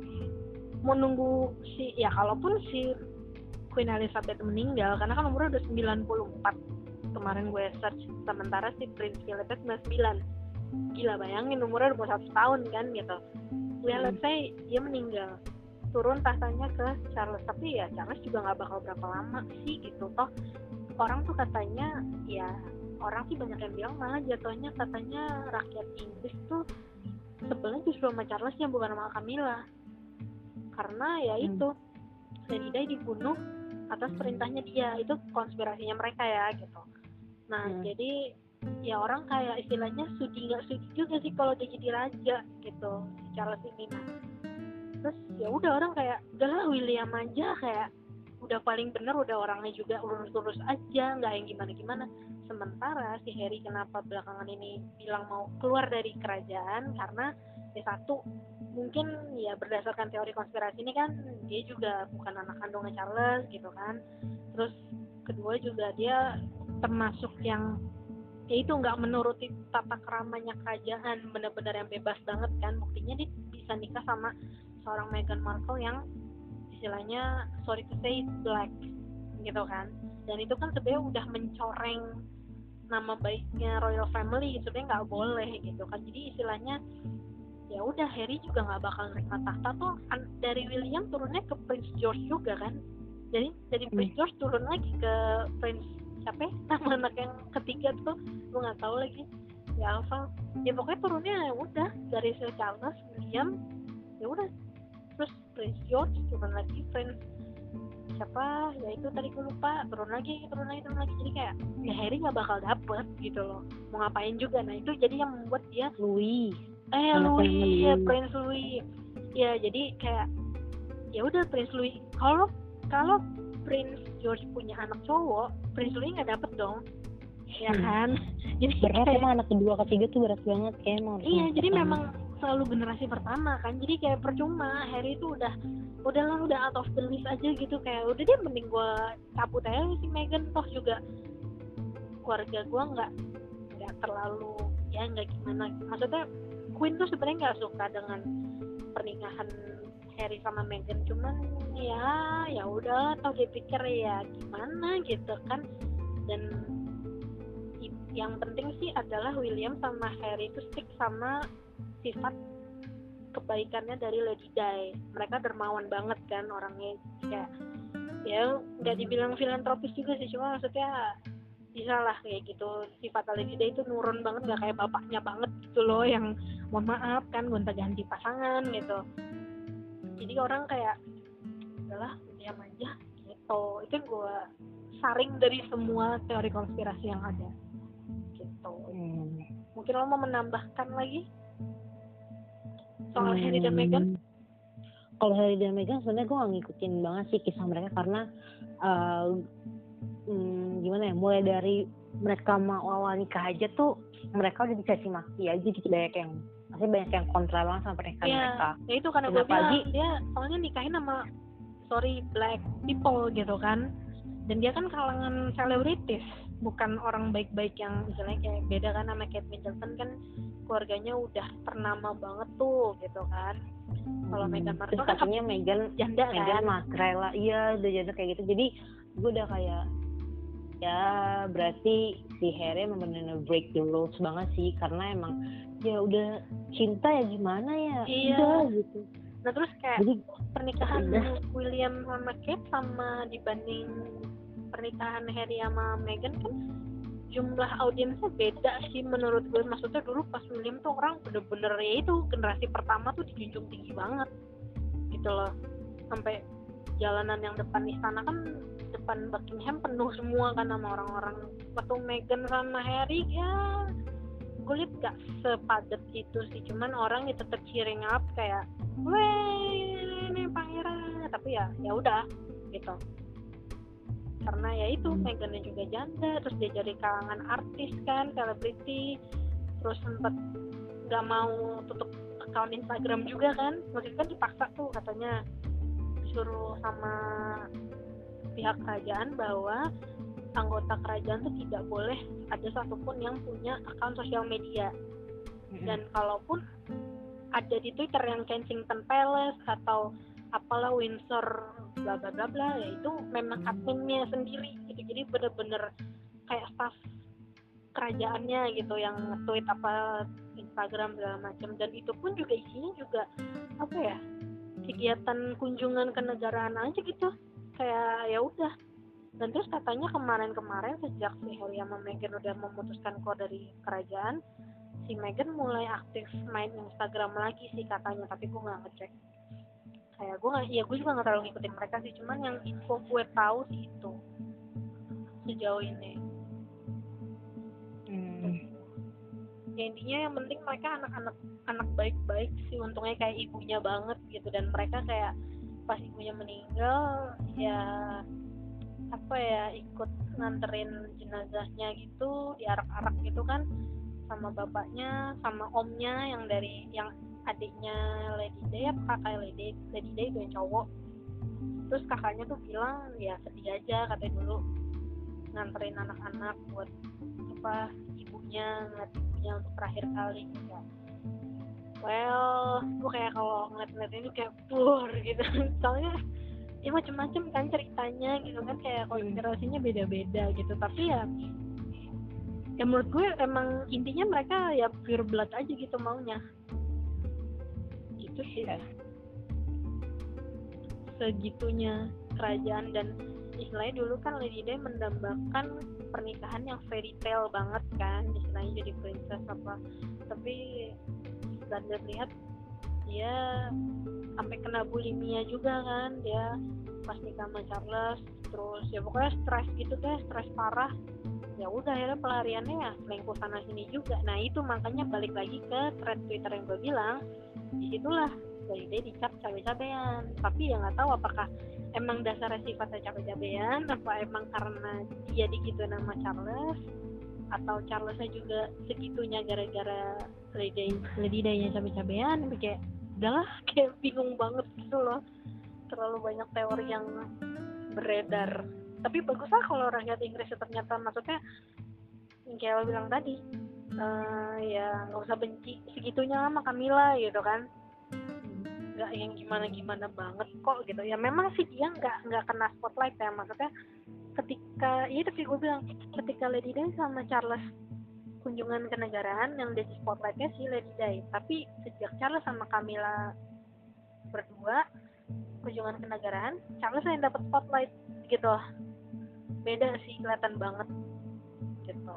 mau nunggu si ya kalaupun si Queen Elizabeth meninggal karena kan umurnya udah 94 kemarin gue search sementara si Prince Philip 99 gila bayangin umurnya udah satu tahun kan gitu ya hmm. let's say dia meninggal turun tahtanya ke Charles tapi ya Charles juga nggak bakal berapa lama sih gitu toh orang tuh katanya ya orang sih banyak yang bilang malah jatuhnya katanya rakyat Inggris tuh sebenarnya justru sama Charlesnya bukan sama Camilla karena ya hmm. itu Di dibunuh atas perintahnya dia itu konspirasinya mereka ya gitu nah hmm. jadi ya orang kayak istilahnya sudi nggak sudi juga sih kalau dia jadi raja gitu ini nah terus ya udah orang kayak udahlah William aja kayak udah paling bener udah orangnya juga lurus-lurus aja nggak yang gimana-gimana. Sementara si Harry kenapa belakangan ini bilang mau keluar dari kerajaan karena ya satu mungkin ya berdasarkan teori konspirasi ini kan dia juga bukan anak kandungnya Charles gitu kan. Terus kedua juga dia termasuk yang ya itu nggak menuruti tata keramanya kerajaan benar-benar yang bebas banget kan. Buktinya dia bisa nikah sama seorang Meghan Markle yang istilahnya sorry to say black gitu kan. Dan itu kan sebenarnya udah mencoreng nama baiknya royal family sebenarnya nggak boleh gitu kan. Jadi istilahnya ya udah Harry juga nggak bakal nerima tahta tuh. Dari William turunnya ke Prince George juga kan. Jadi dari Prince hmm. George turun lagi ke Prince ya? nama anak yang ketiga tuh gue nggak tahu lagi. Ya Alpha ya pokoknya turunnya ya udah dari Sir Charles William ya udah. Terus Prince George turun lagi Prince siapa? Ya itu tadi gue lupa. Turun lagi turun lagi turun lagi. Jadi kayak ya Harry nggak bakal dapet gitu loh. Mau ngapain juga? Nah itu jadi yang membuat dia Louis. Eh Louis. ya Prince Louis. Ya jadi kayak ya udah Prince Louis. Kalau kalau Prince George punya anak cowok Prince Louis nggak dapet dong. Ya hmm. kan? Jadi berat kayak, emang anak kedua ketiga tuh berat banget kayak emang iya jadi pertama. memang selalu generasi pertama kan. Jadi kayak percuma Harry itu udah udahlah udah out of the list aja gitu. Kayak udah dia mending gue cabut aja si Meghan. Toh juga keluarga gue nggak nggak terlalu ya nggak gimana. Maksudnya Queen tuh sebenarnya nggak suka dengan pernikahan Harry sama Meghan cuman ya ya udah tau dia pikir ya gimana gitu kan. Dan yang penting sih adalah William sama Harry itu stick sama sifat kebaikannya dari Lady Di. Mereka dermawan banget kan orangnya. Ya ya nggak dibilang filantropis juga sih cuma maksudnya bisa lah kayak gitu. Sifat Lady Di itu nurun banget nggak kayak bapaknya banget gitu loh yang mohon maaf kan gonta ganti pasangan gitu jadi orang kayak adalah diam aja gitu itu gue saring dari semua teori konspirasi yang ada gitu hmm. mungkin lo mau menambahkan lagi soal hmm. Harry dan Meghan kalau Harry dan Meghan sebenarnya gue gak ngikutin banget sih kisah mereka karena uh, hmm, gimana ya mulai dari mereka mau awal nikah aja tuh mereka udah dicaci maki aja gitu banyak yang pasti banyak yang kontra banget sama pernikahan yeah, mereka. Ya itu karena gue bilang dia soalnya nikahin sama sorry black people gitu kan. Dan dia kan kalangan selebritis, bukan orang baik-baik yang misalnya kayak beda kan sama Kate Middleton kan keluarganya udah ternama banget tuh gitu kan. Kalau hmm. Meghan Markle kan katanya Meghan janda Meghan kan. rela iya udah janda kayak gitu. Jadi gue udah kayak ya berarti si Harry memang benar-benar break the rules banget sih karena emang ya udah cinta ya gimana ya iya. udah gitu nah terus kayak Jadi, pernikahan udah. William sama Kate sama dibanding pernikahan Harry sama Meghan kan jumlah audiensnya beda sih menurut gue maksudnya dulu pas William tuh orang bener-bener ya itu generasi pertama tuh dijunjung tinggi banget gitu loh sampai jalanan yang depan istana kan depan Buckingham penuh semua kan sama orang-orang. Waktu Meghan sama Harry ya gue liat gak sepadet itu sih. Cuman orang ya tetap cheering up kayak weh ini pangeran. Tapi ya ya udah gitu. Karena ya itu Megannya juga janda terus dia jadi kalangan artis kan selebriti. Terus sempet nggak mau tutup akun Instagram juga kan. Maksudnya kan dipaksa tuh katanya disuruh sama pihak kerajaan bahwa anggota kerajaan tuh tidak boleh ada satupun yang punya akun sosial media. Dan kalaupun ada di Twitter yang Kensington Palace atau apalah Windsor bla bla bla bla ya itu memang adminnya sendiri gitu. Jadi bener-bener kayak staff kerajaannya gitu yang tweet apa Instagram segala macam. Dan itu pun juga isinya juga apa ya kegiatan kunjungan ke negaraan aja gitu kayak ya udah. Dan terus katanya kemarin-kemarin sejak si Harry sama Meghan udah memutuskan keluar dari kerajaan si Meghan mulai aktif main Instagram lagi sih katanya tapi gue nggak ngecek. Kayak gue nggak ya gue juga nggak terlalu ngikutin mereka sih cuman yang info gue tahu sih itu sejauh ini. Hmm. ya intinya yang penting mereka anak-anak anak baik-baik sih untungnya kayak ibunya banget gitu dan mereka kayak pas ibunya meninggal ya apa ya ikut nganterin jenazahnya gitu diarak-arak gitu kan sama bapaknya sama omnya yang dari yang adiknya Lady Day apa kakak Lady Lady Day itu cowok. Terus kakaknya tuh bilang ya sedih aja katanya dulu nganterin anak-anak buat apa ibunya ngeliat ibunya untuk terakhir kali gitu well gue kayak kalau ngeliat-ngeliat ini kayak pur gitu. Soalnya ya macem-macem kan ceritanya gitu kan kayak konspirasinya beda-beda gitu. Tapi ya ya menurut gue emang intinya mereka ya pure blood aja gitu maunya. Gitu sih segitunya kerajaan dan istilahnya dulu kan Lady Di mendambakan pernikahan yang fairy tale banget kan istilahnya jadi princess apa. Tapi dan lihat dia sampai kena bulimia juga kan dia pas nikah sama Charles terus ya pokoknya stres gitu deh stres parah. Ya udah akhirnya pelariannya ya selingkuh sana sini juga. Nah itu makanya balik lagi ke thread Twitter yang gue bilang di situlah Lady Di dicap cabe-cabean. Tapi ya nggak tahu apakah emang dasarnya sifatnya cabe-cabean apa emang karena dia digitu nama Charles atau Charlesnya juga segitunya gara-gara Lady Di-nya cabe-cabean kayak udahlah kayak bingung banget gitu loh. Terlalu banyak teori yang beredar. Tapi bagus lah kalau rakyat Inggris ternyata. Maksudnya kayak lo bilang tadi eh, ya nggak usah benci segitunya sama Camilla gitu kan. Nggak yang gimana gimana banget kok gitu. Ya memang sih dia nggak nggak kena spotlight ya. Maksudnya ketika ya sih gue bilang ketika Lady Di sama Charles kunjungan kenegaraan yang jadi spotlightnya si Lady Di. Tapi sejak Charles sama Camilla berdua kunjungan kenegaraan Charles yang dapat spotlight gitu. Beda sih kelihatan banget gitu.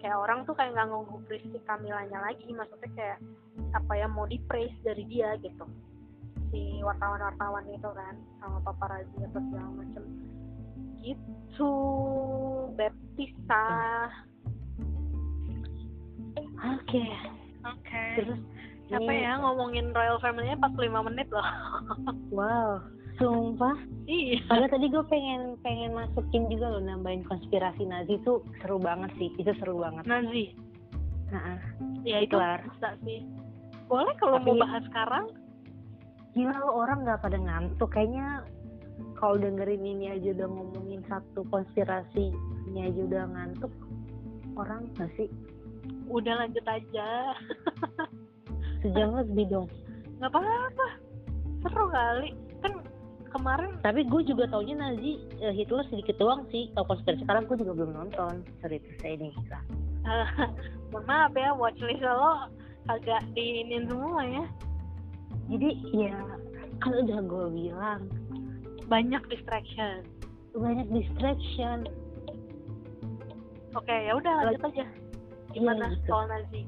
Kayak orang tuh kayak nggak ngegubris si Camillanya lagi maksudnya kayak apa ya mau di praise dari dia gitu. Si wartawan-wartawan itu kan sama paparazzi atau segala macem gitu Baptista Oke. oke Terus siapa ya ngomongin royal family-nya 45 menit loh Wow. Sumpah. iya Padahal tadi gue pengen pengen masukin juga loh nambahin konspirasi Nazi itu seru banget sih. Itu seru banget. Nazi Nah, ya itu Kelar. bisa sih boleh kalau Tapi- mau bahas sekarang gila lo orang nggak pada ngantuk. Kayaknya kalau dengerin ini aja udah ngomongin satu konspirasi ini aja udah ngantuk. Orang nggak sih? udah lanjut aja Sejam lebih dong. nggak apa-apa seru kali kan kemarin Tapi gue juga taunya Nazi eh, Hitler sedikit doang sih. Kalau konspirasi sekarang gue juga belum nonton. Sorry to say ini. eh, mohon maaf ya watchlist lo agak diinin semua ya Jadi ya kan udah gue bilang banyak distraction banyak distraction. oke ya udah lanjut aja gimana Iya, gitu. soal Nazi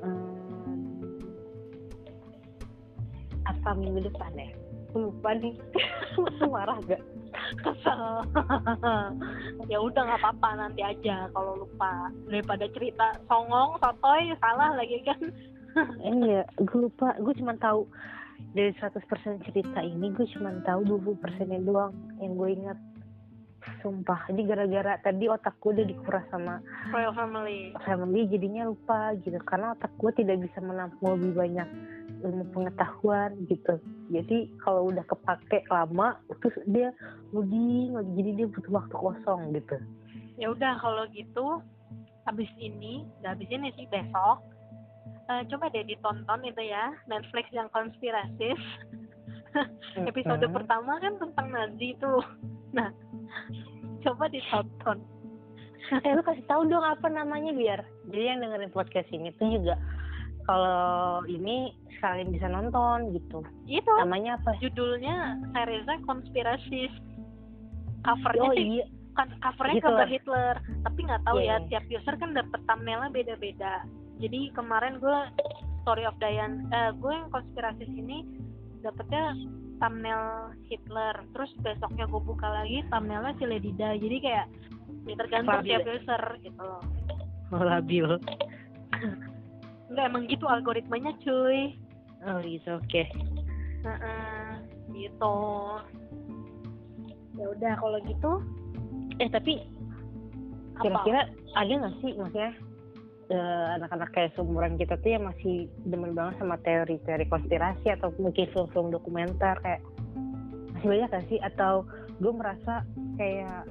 Hmm, apa minggu depan ya? Lupa nih. Marah gak? kesel ya udah nggak apa-apa nanti aja kalau lupa daripada cerita songong sotoy salah lagi kan iya, gue lupa. Gue cuma tahu dari 100% cerita ini gue cuma tahu 20 persennya doang yang gue ingat. Sumpah ini gara-gara tadi otak gue udah dikuras sama Royal Family. Family jadinya lupa gitu. Karena otak gue tidak bisa menampung lebih banyak ilmu pengetahuan gitu. Jadi kalau udah kepake lama terus dia loading lagi. Jadi dia butuh waktu kosong gitu. Ya udah kalau gitu habis ini nggak habis ini sih besok eh, coba deh ditonton itu ya Netflix yang konspirasis episode Mm-mm. pertama kan tentang Nazi tuh. Nah coba ditonton. Eh lu kasih tahu dong apa namanya biar jadi yang dengerin podcast ini tuh juga kalau ini sekalian bisa nonton gitu. Itu. Namanya apa? Judulnya seriesnya konspirasis covernya oh sih iya. kan covernya Hitler. cover Hitler tapi nggak tahu Iya, ya iya. tiap user kan dapet thumbnailnya beda-beda jadi kemarin gue story of Diane eh, gue yang konspirasi ini dapetnya thumbnail Hitler. Terus besoknya gue buka lagi thumbnailnya si Lady Di. Jadi kayak ya tergantung Labil. tiap user gitu loh. Oh, labil nggak emang gitu algoritmanya cuy. Oh gitu oke. Heeh, gitu. Ya udah kalau gitu. Eh tapi apa? kira-kira ada nggak sih maksudnya eh, anak-anak kayak seumuran kita tuh yang masih demen banget sama teori-teori konspirasi atau mungkin film-film dokumenter kayak masih banyak gak sih? Atau gue merasa kayak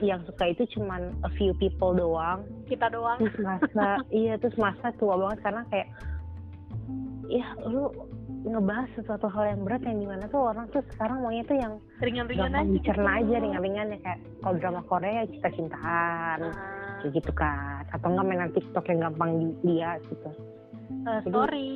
yang suka itu cuman a few people doang. Kita doang. Terus masa iya terus masa tua banget karena kayak ya lu ngebahas sesuatu hal yang berat yang di mana tuh orang tuh sekarang maunya tuh yang ringan-ringan aja dicerna gitu. aja ringan-ringan ya kayak kalau drama Korea cinta-cintaan. Nah, kayak gitu kan atau enggak mainan TikTok yang gampang dilihat gitu. Eh, Jadi- sorry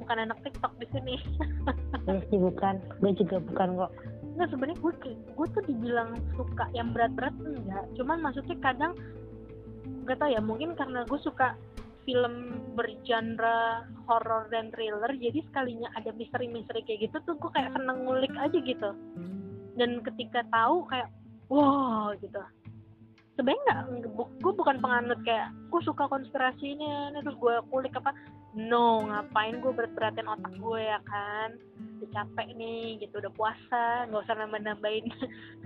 bukan anak TikTok di sini. Ya sih bukan. Gue juga bukan kok. Nggak sebenarnya gue gue tuh dibilang suka yang berat-berat enggak cuman maksudnya kadang gak tau ya mungkin karena gue suka film bergenre horror dan thriller jadi sekalinya ada misteri-misteri kayak gitu tuh gue kayak seneng ngulik aja gitu. Dan ketika tahu kayak wow gitu sebenarnya nggak gue bukan penganut kayak gue suka konspirasi ini ini, terus gue kulik apa. No ngapain gue berat-beratin otak gue ya kan? Udah capek nih gitu udah puasa nggak usah nambah-nambahin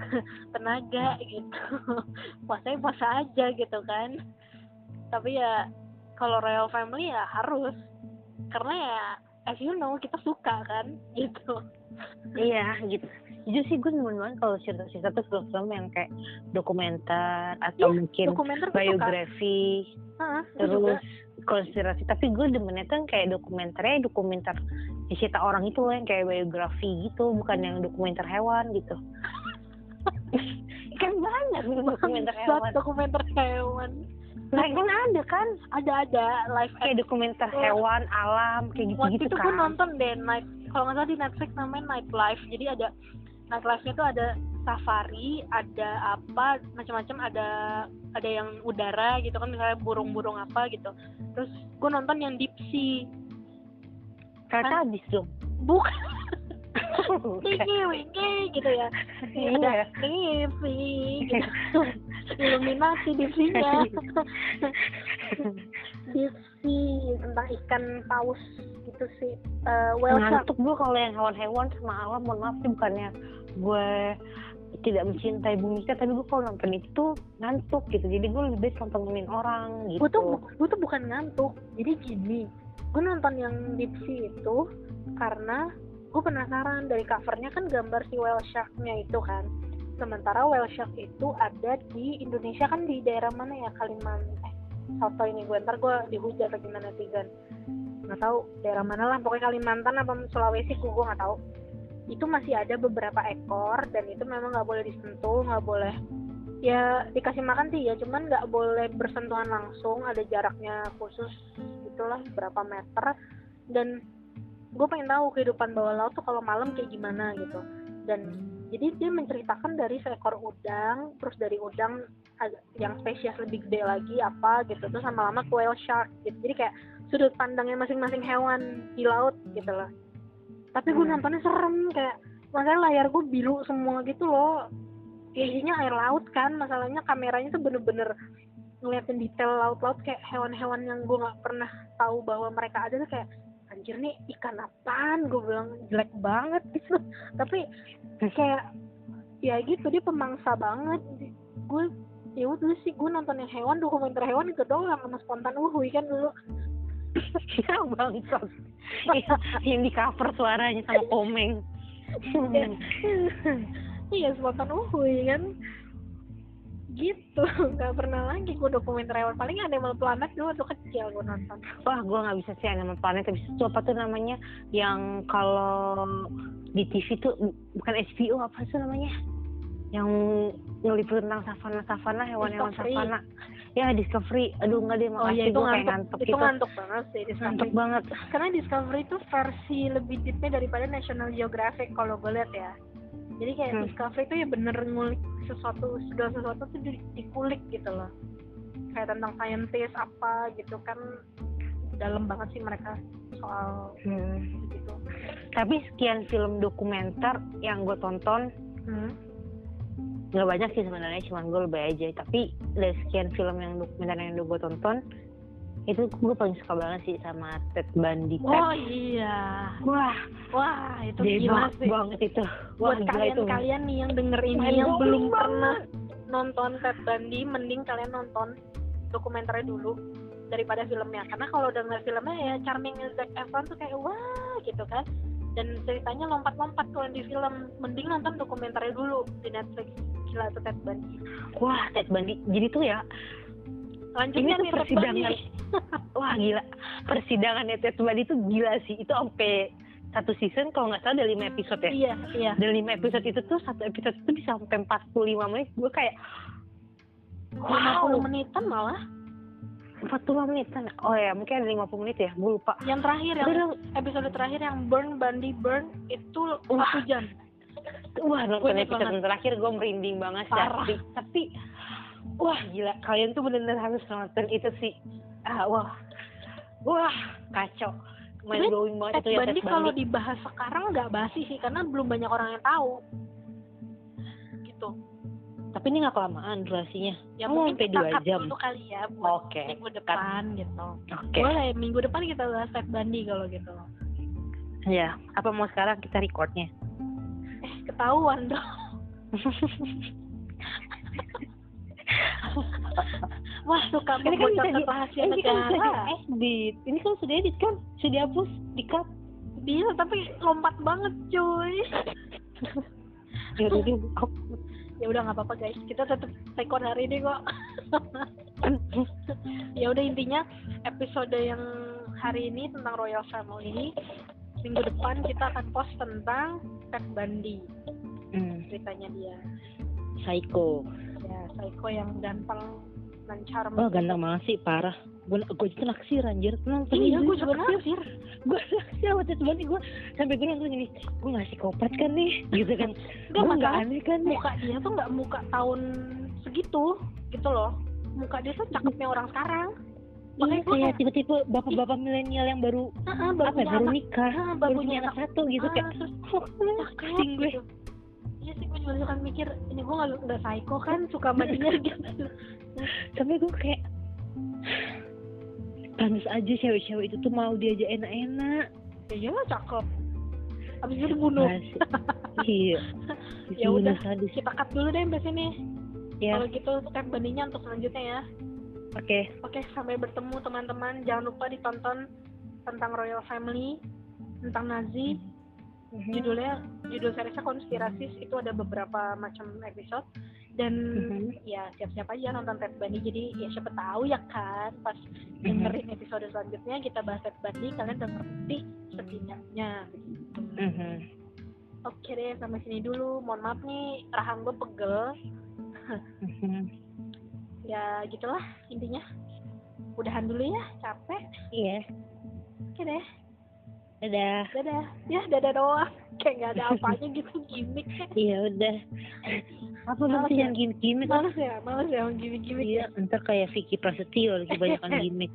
tenaga gitu. Puasanya puasa aja gitu kan. Tapi ya kalau royal family ya harus. Karena ya as you know kita suka kan gitu. Iya gitu jujur sih gue banget kalau cerita-cerita tuh film-film yang kayak dokumenter atau Iya, mungkin dokumenter biografi. Hah, gue juga. terus konspirasi. Tapi gue demennya tuh yang kayak dokumenternya dokumenter cerita orang itu loh yang kayak biografi gitu bukan yang dokumenter hewan gitu. Kan banyak nih dokumenter hewan. dokumenter hewan. Nah kan ada kan? Ada ada live kayak dokumenter hewan alam kayak waktu gitu-gitu itu gue kan. nonton deh night kalau nggak salah di Netflix namanya Night Life jadi ada Night Life-nya tuh ada safari ada apa macam-macam ada ada yang udara gitu kan misalnya burung-burung apa gitu. Terus gue nonton yang deep sea. Ternyata habis dong? Bukan. Wingi wingi gitu ya. Iya. gitu. Illuminati deep sea-nya deep sea tentang ikan paus gitu sih. Whale shark ngantuk gue kalau yang hewan-hewan sama alam mohon maaf sih bukannya gue tidak mencintai bumi kita tapi gue kalau nonton itu ngantuk gitu. Jadi gue lebih baik nontonin orang gitu. Gue tuh gue tuh bukan ngantuk. Jadi gini gue nonton yang deep sea itu karena gue penasaran dari covernya kan gambar si whale sharknya itu kan. Sementara whale shark itu ada di Indonesia kan di daerah mana ya Kalimantan? Eh soto ini gue ntar gue dihujat lagi mana netizen. Nggak tahu daerah mana lah pokoknya Kalimantan apa Sulawesi gue nggak tahu. Itu masih ada beberapa ekor dan itu memang nggak boleh disentuh nggak boleh ya dikasih makan sih ya. Cuman nggak boleh bersentuhan langsung ada jaraknya khusus gitulah berapa meter. Dan gue pengen tahu kehidupan bawah laut tuh kalau malam kayak gimana gitu. Dan jadi dia menceritakan dari seekor udang terus dari udang yang spesies lebih gede lagi apa gitu terus lama-lama ke whale shark gitu. Jadi kayak sudut pandangnya masing-masing hewan di laut gitu loh tapi gue Hmm. nontonnya serem kayak makanya layar gue biru semua gitu loh. Ya isinya air laut kan masalahnya kameranya tuh bener-bener ngeliatin detail laut-laut kayak hewan-hewan yang gue nggak pernah tahu bahwa mereka ada tuh kayak anjir nih ikan apaan? Gue bilang jelek banget gitu. Tapi kayak ya gitu dia pemangsa banget. Gue ya udah sih gue nonton yang hewan dokumenter hewan itu doang sama spontan uhui kan dulu. Ya bangsat. Iya, yang di cover suaranya sama komeng iya spontan uhui kan gitu nggak pernah lagi gue dokumenter hewan paling Animal Planet dulu waktu kecil gue nonton. Wah gue nggak bisa sih Animal Planet. Tapi itu apa tuh namanya? Yang kalau di TV tuh bukan HBO apa sih namanya? Yang ngeliput tentang savana savana hewan-hewan savana. Ya Discovery. Aduh nggak deh oh makasih iya itu gue ngantuk, ngantuk itu gitu. ngantuk banget sih ngantuk Discovery banget. Karena Discovery itu versi lebih deepnya daripada National Geographic kalau gue lihat ya jadi kayak Hmm. Discovery itu ya bener ngulik sesuatu segala sesuatu tuh di- dikulik gitu loh kayak tentang scientist apa gitu kan dalam banget sih mereka soal Hmm. gitu tapi sekian film dokumenter yang gue tonton hmm. nggak banyak sih sebenarnya cuma gue lebih aja tapi dari sekian film yang dokumenter yang udah gue tonton itu gue paling suka banget sih sama Ted Bundy. Ted. oh iya. Wah wah itu gila debak sih. banget itu. Wah buat gila itu. kalian-kalian nih yang denger ini yang belum banget. pernah nonton Ted Bundy mending kalian nonton dokumenternya dulu daripada filmnya. Karena kalau denger filmnya ya Charming Zac Efron tuh kayak wah gitu kan. Dan ceritanya lompat-lompat kalau di film. Mending nonton dokumenternya dulu di Netflix. Gila tuh Ted Bundy. Wah Ted Bundy. Jadi tuh ya lanjutnya Ini tuh persidangan. Wah gila. Persidangannya Ted. Bundy itu gila sih. Itu sampai satu season kalau nggak salah ada lima episode ya? iya iya. Dan lima episode itu tuh satu episode itu bisa sampai 45 menit. Gue kayak 50 menitan malah? 45 menitan. Oh ya mungkin ada 50 menit ya? Gue lupa. Yang terakhir yang episode terakhir yang Burn Bundy Burn itu Wah. satu jam. Wah nonton episode banget. terakhir gue merinding banget sih. Parah. Tapi, tapi wah gila kalian tuh bener-bener harus nonton itu sih. Ah wah wah kacau. Tapi blowing banget itu ya Ted kalau dibahas sekarang nggak basi sih karena belum banyak orang yang tahu gitu Tapi ini nggak kelamaan durasinya. ya Oh, mungkin sampai kita dua cut jam. dulu kali ya buat Oke. minggu depan gitu Oke. boleh minggu depan kita bahas Ted Bundy kalau gitu Ya. Apa mau sekarang kita recordnya? eh ketahuan dong wah suka Ini kan bisa di- rahasia ini kan bisa diedit. Ini kan sudah edit kan? Sudah dihapus, di cut. bisa tapi lompat banget cuy Ya udah ya udah nggak apa-apa guys kita tetap record hari ini kok ya udah intinya episode yang hari ini tentang Royal Family minggu depan kita akan post tentang Ted Bundy Hmm, ceritanya dia Psycho. Ya psycho yang ganteng charming. Oh ganteng banget sih parah. Gue gue itu naksir anjir. Nonton iya ini, gue juga naksir. gue naksir sama Ted Bundy gue sampai gue nonton gini gue nggak psikopat kan nih? Gitu kan. Gue nggak aneh kan muka dia tuh nggak muka tahun segitu gitu loh. Muka dia tuh cakepnya orang sekarang. Iya makanya gue kayak tipe-tipe bapak-bapak milenial yang baru "Ah, ah, apa ya, baru anak." nikah Ah, baru punya anak satu gitu Ah, kayak terus oh, gue. gitu. Iya sih gue juga suka mikir ini gue nggak nggak psycho kan suka sama dia gitu. sampai gue kayak pantas aja cewek-cewek itu tuh mau diajak enak-enak Ya iyalah cakep. Abis itu dibunuh. Iya Ya udah. sadis Kita cut dulu deh sampai sini. ya Kalau gitu step bandingnya untuk selanjutnya ya. oke Oke, sampai bertemu teman-teman. Jangan lupa ditonton tentang Royal Family, tentang Nazi. Mhm. Judulnya judul seriesnya konspirasis itu ada beberapa macam episode dan Mhm. ya siap-siap aja nonton Ted Bundy jadi ya siapa tahu ya kan pas Mhm. dengerin episode selanjutnya kita bahas Ted Bundy kalian udah ngerti setidaknya begitu. Mhm. Oke deh sampai sini dulu mohon maaf nih rahang gue pegel Mhm. ya gitulah intinya udahan dulu ya capek iya oke deh dadah. Dadah. Ya dadah doang. Kayak nggak ada apanya gitu gimmick. Iya udah. Apa Males sih ya? yang gimmick-gimmick males ya males ya yang gimmick-gimmick Iya, ntar kayak Vicky Prasetyo lagi banyakan gimmick.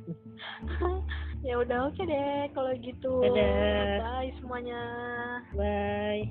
ya udah oke deh kalau gitu. Dadah. bye semuanya. Bye.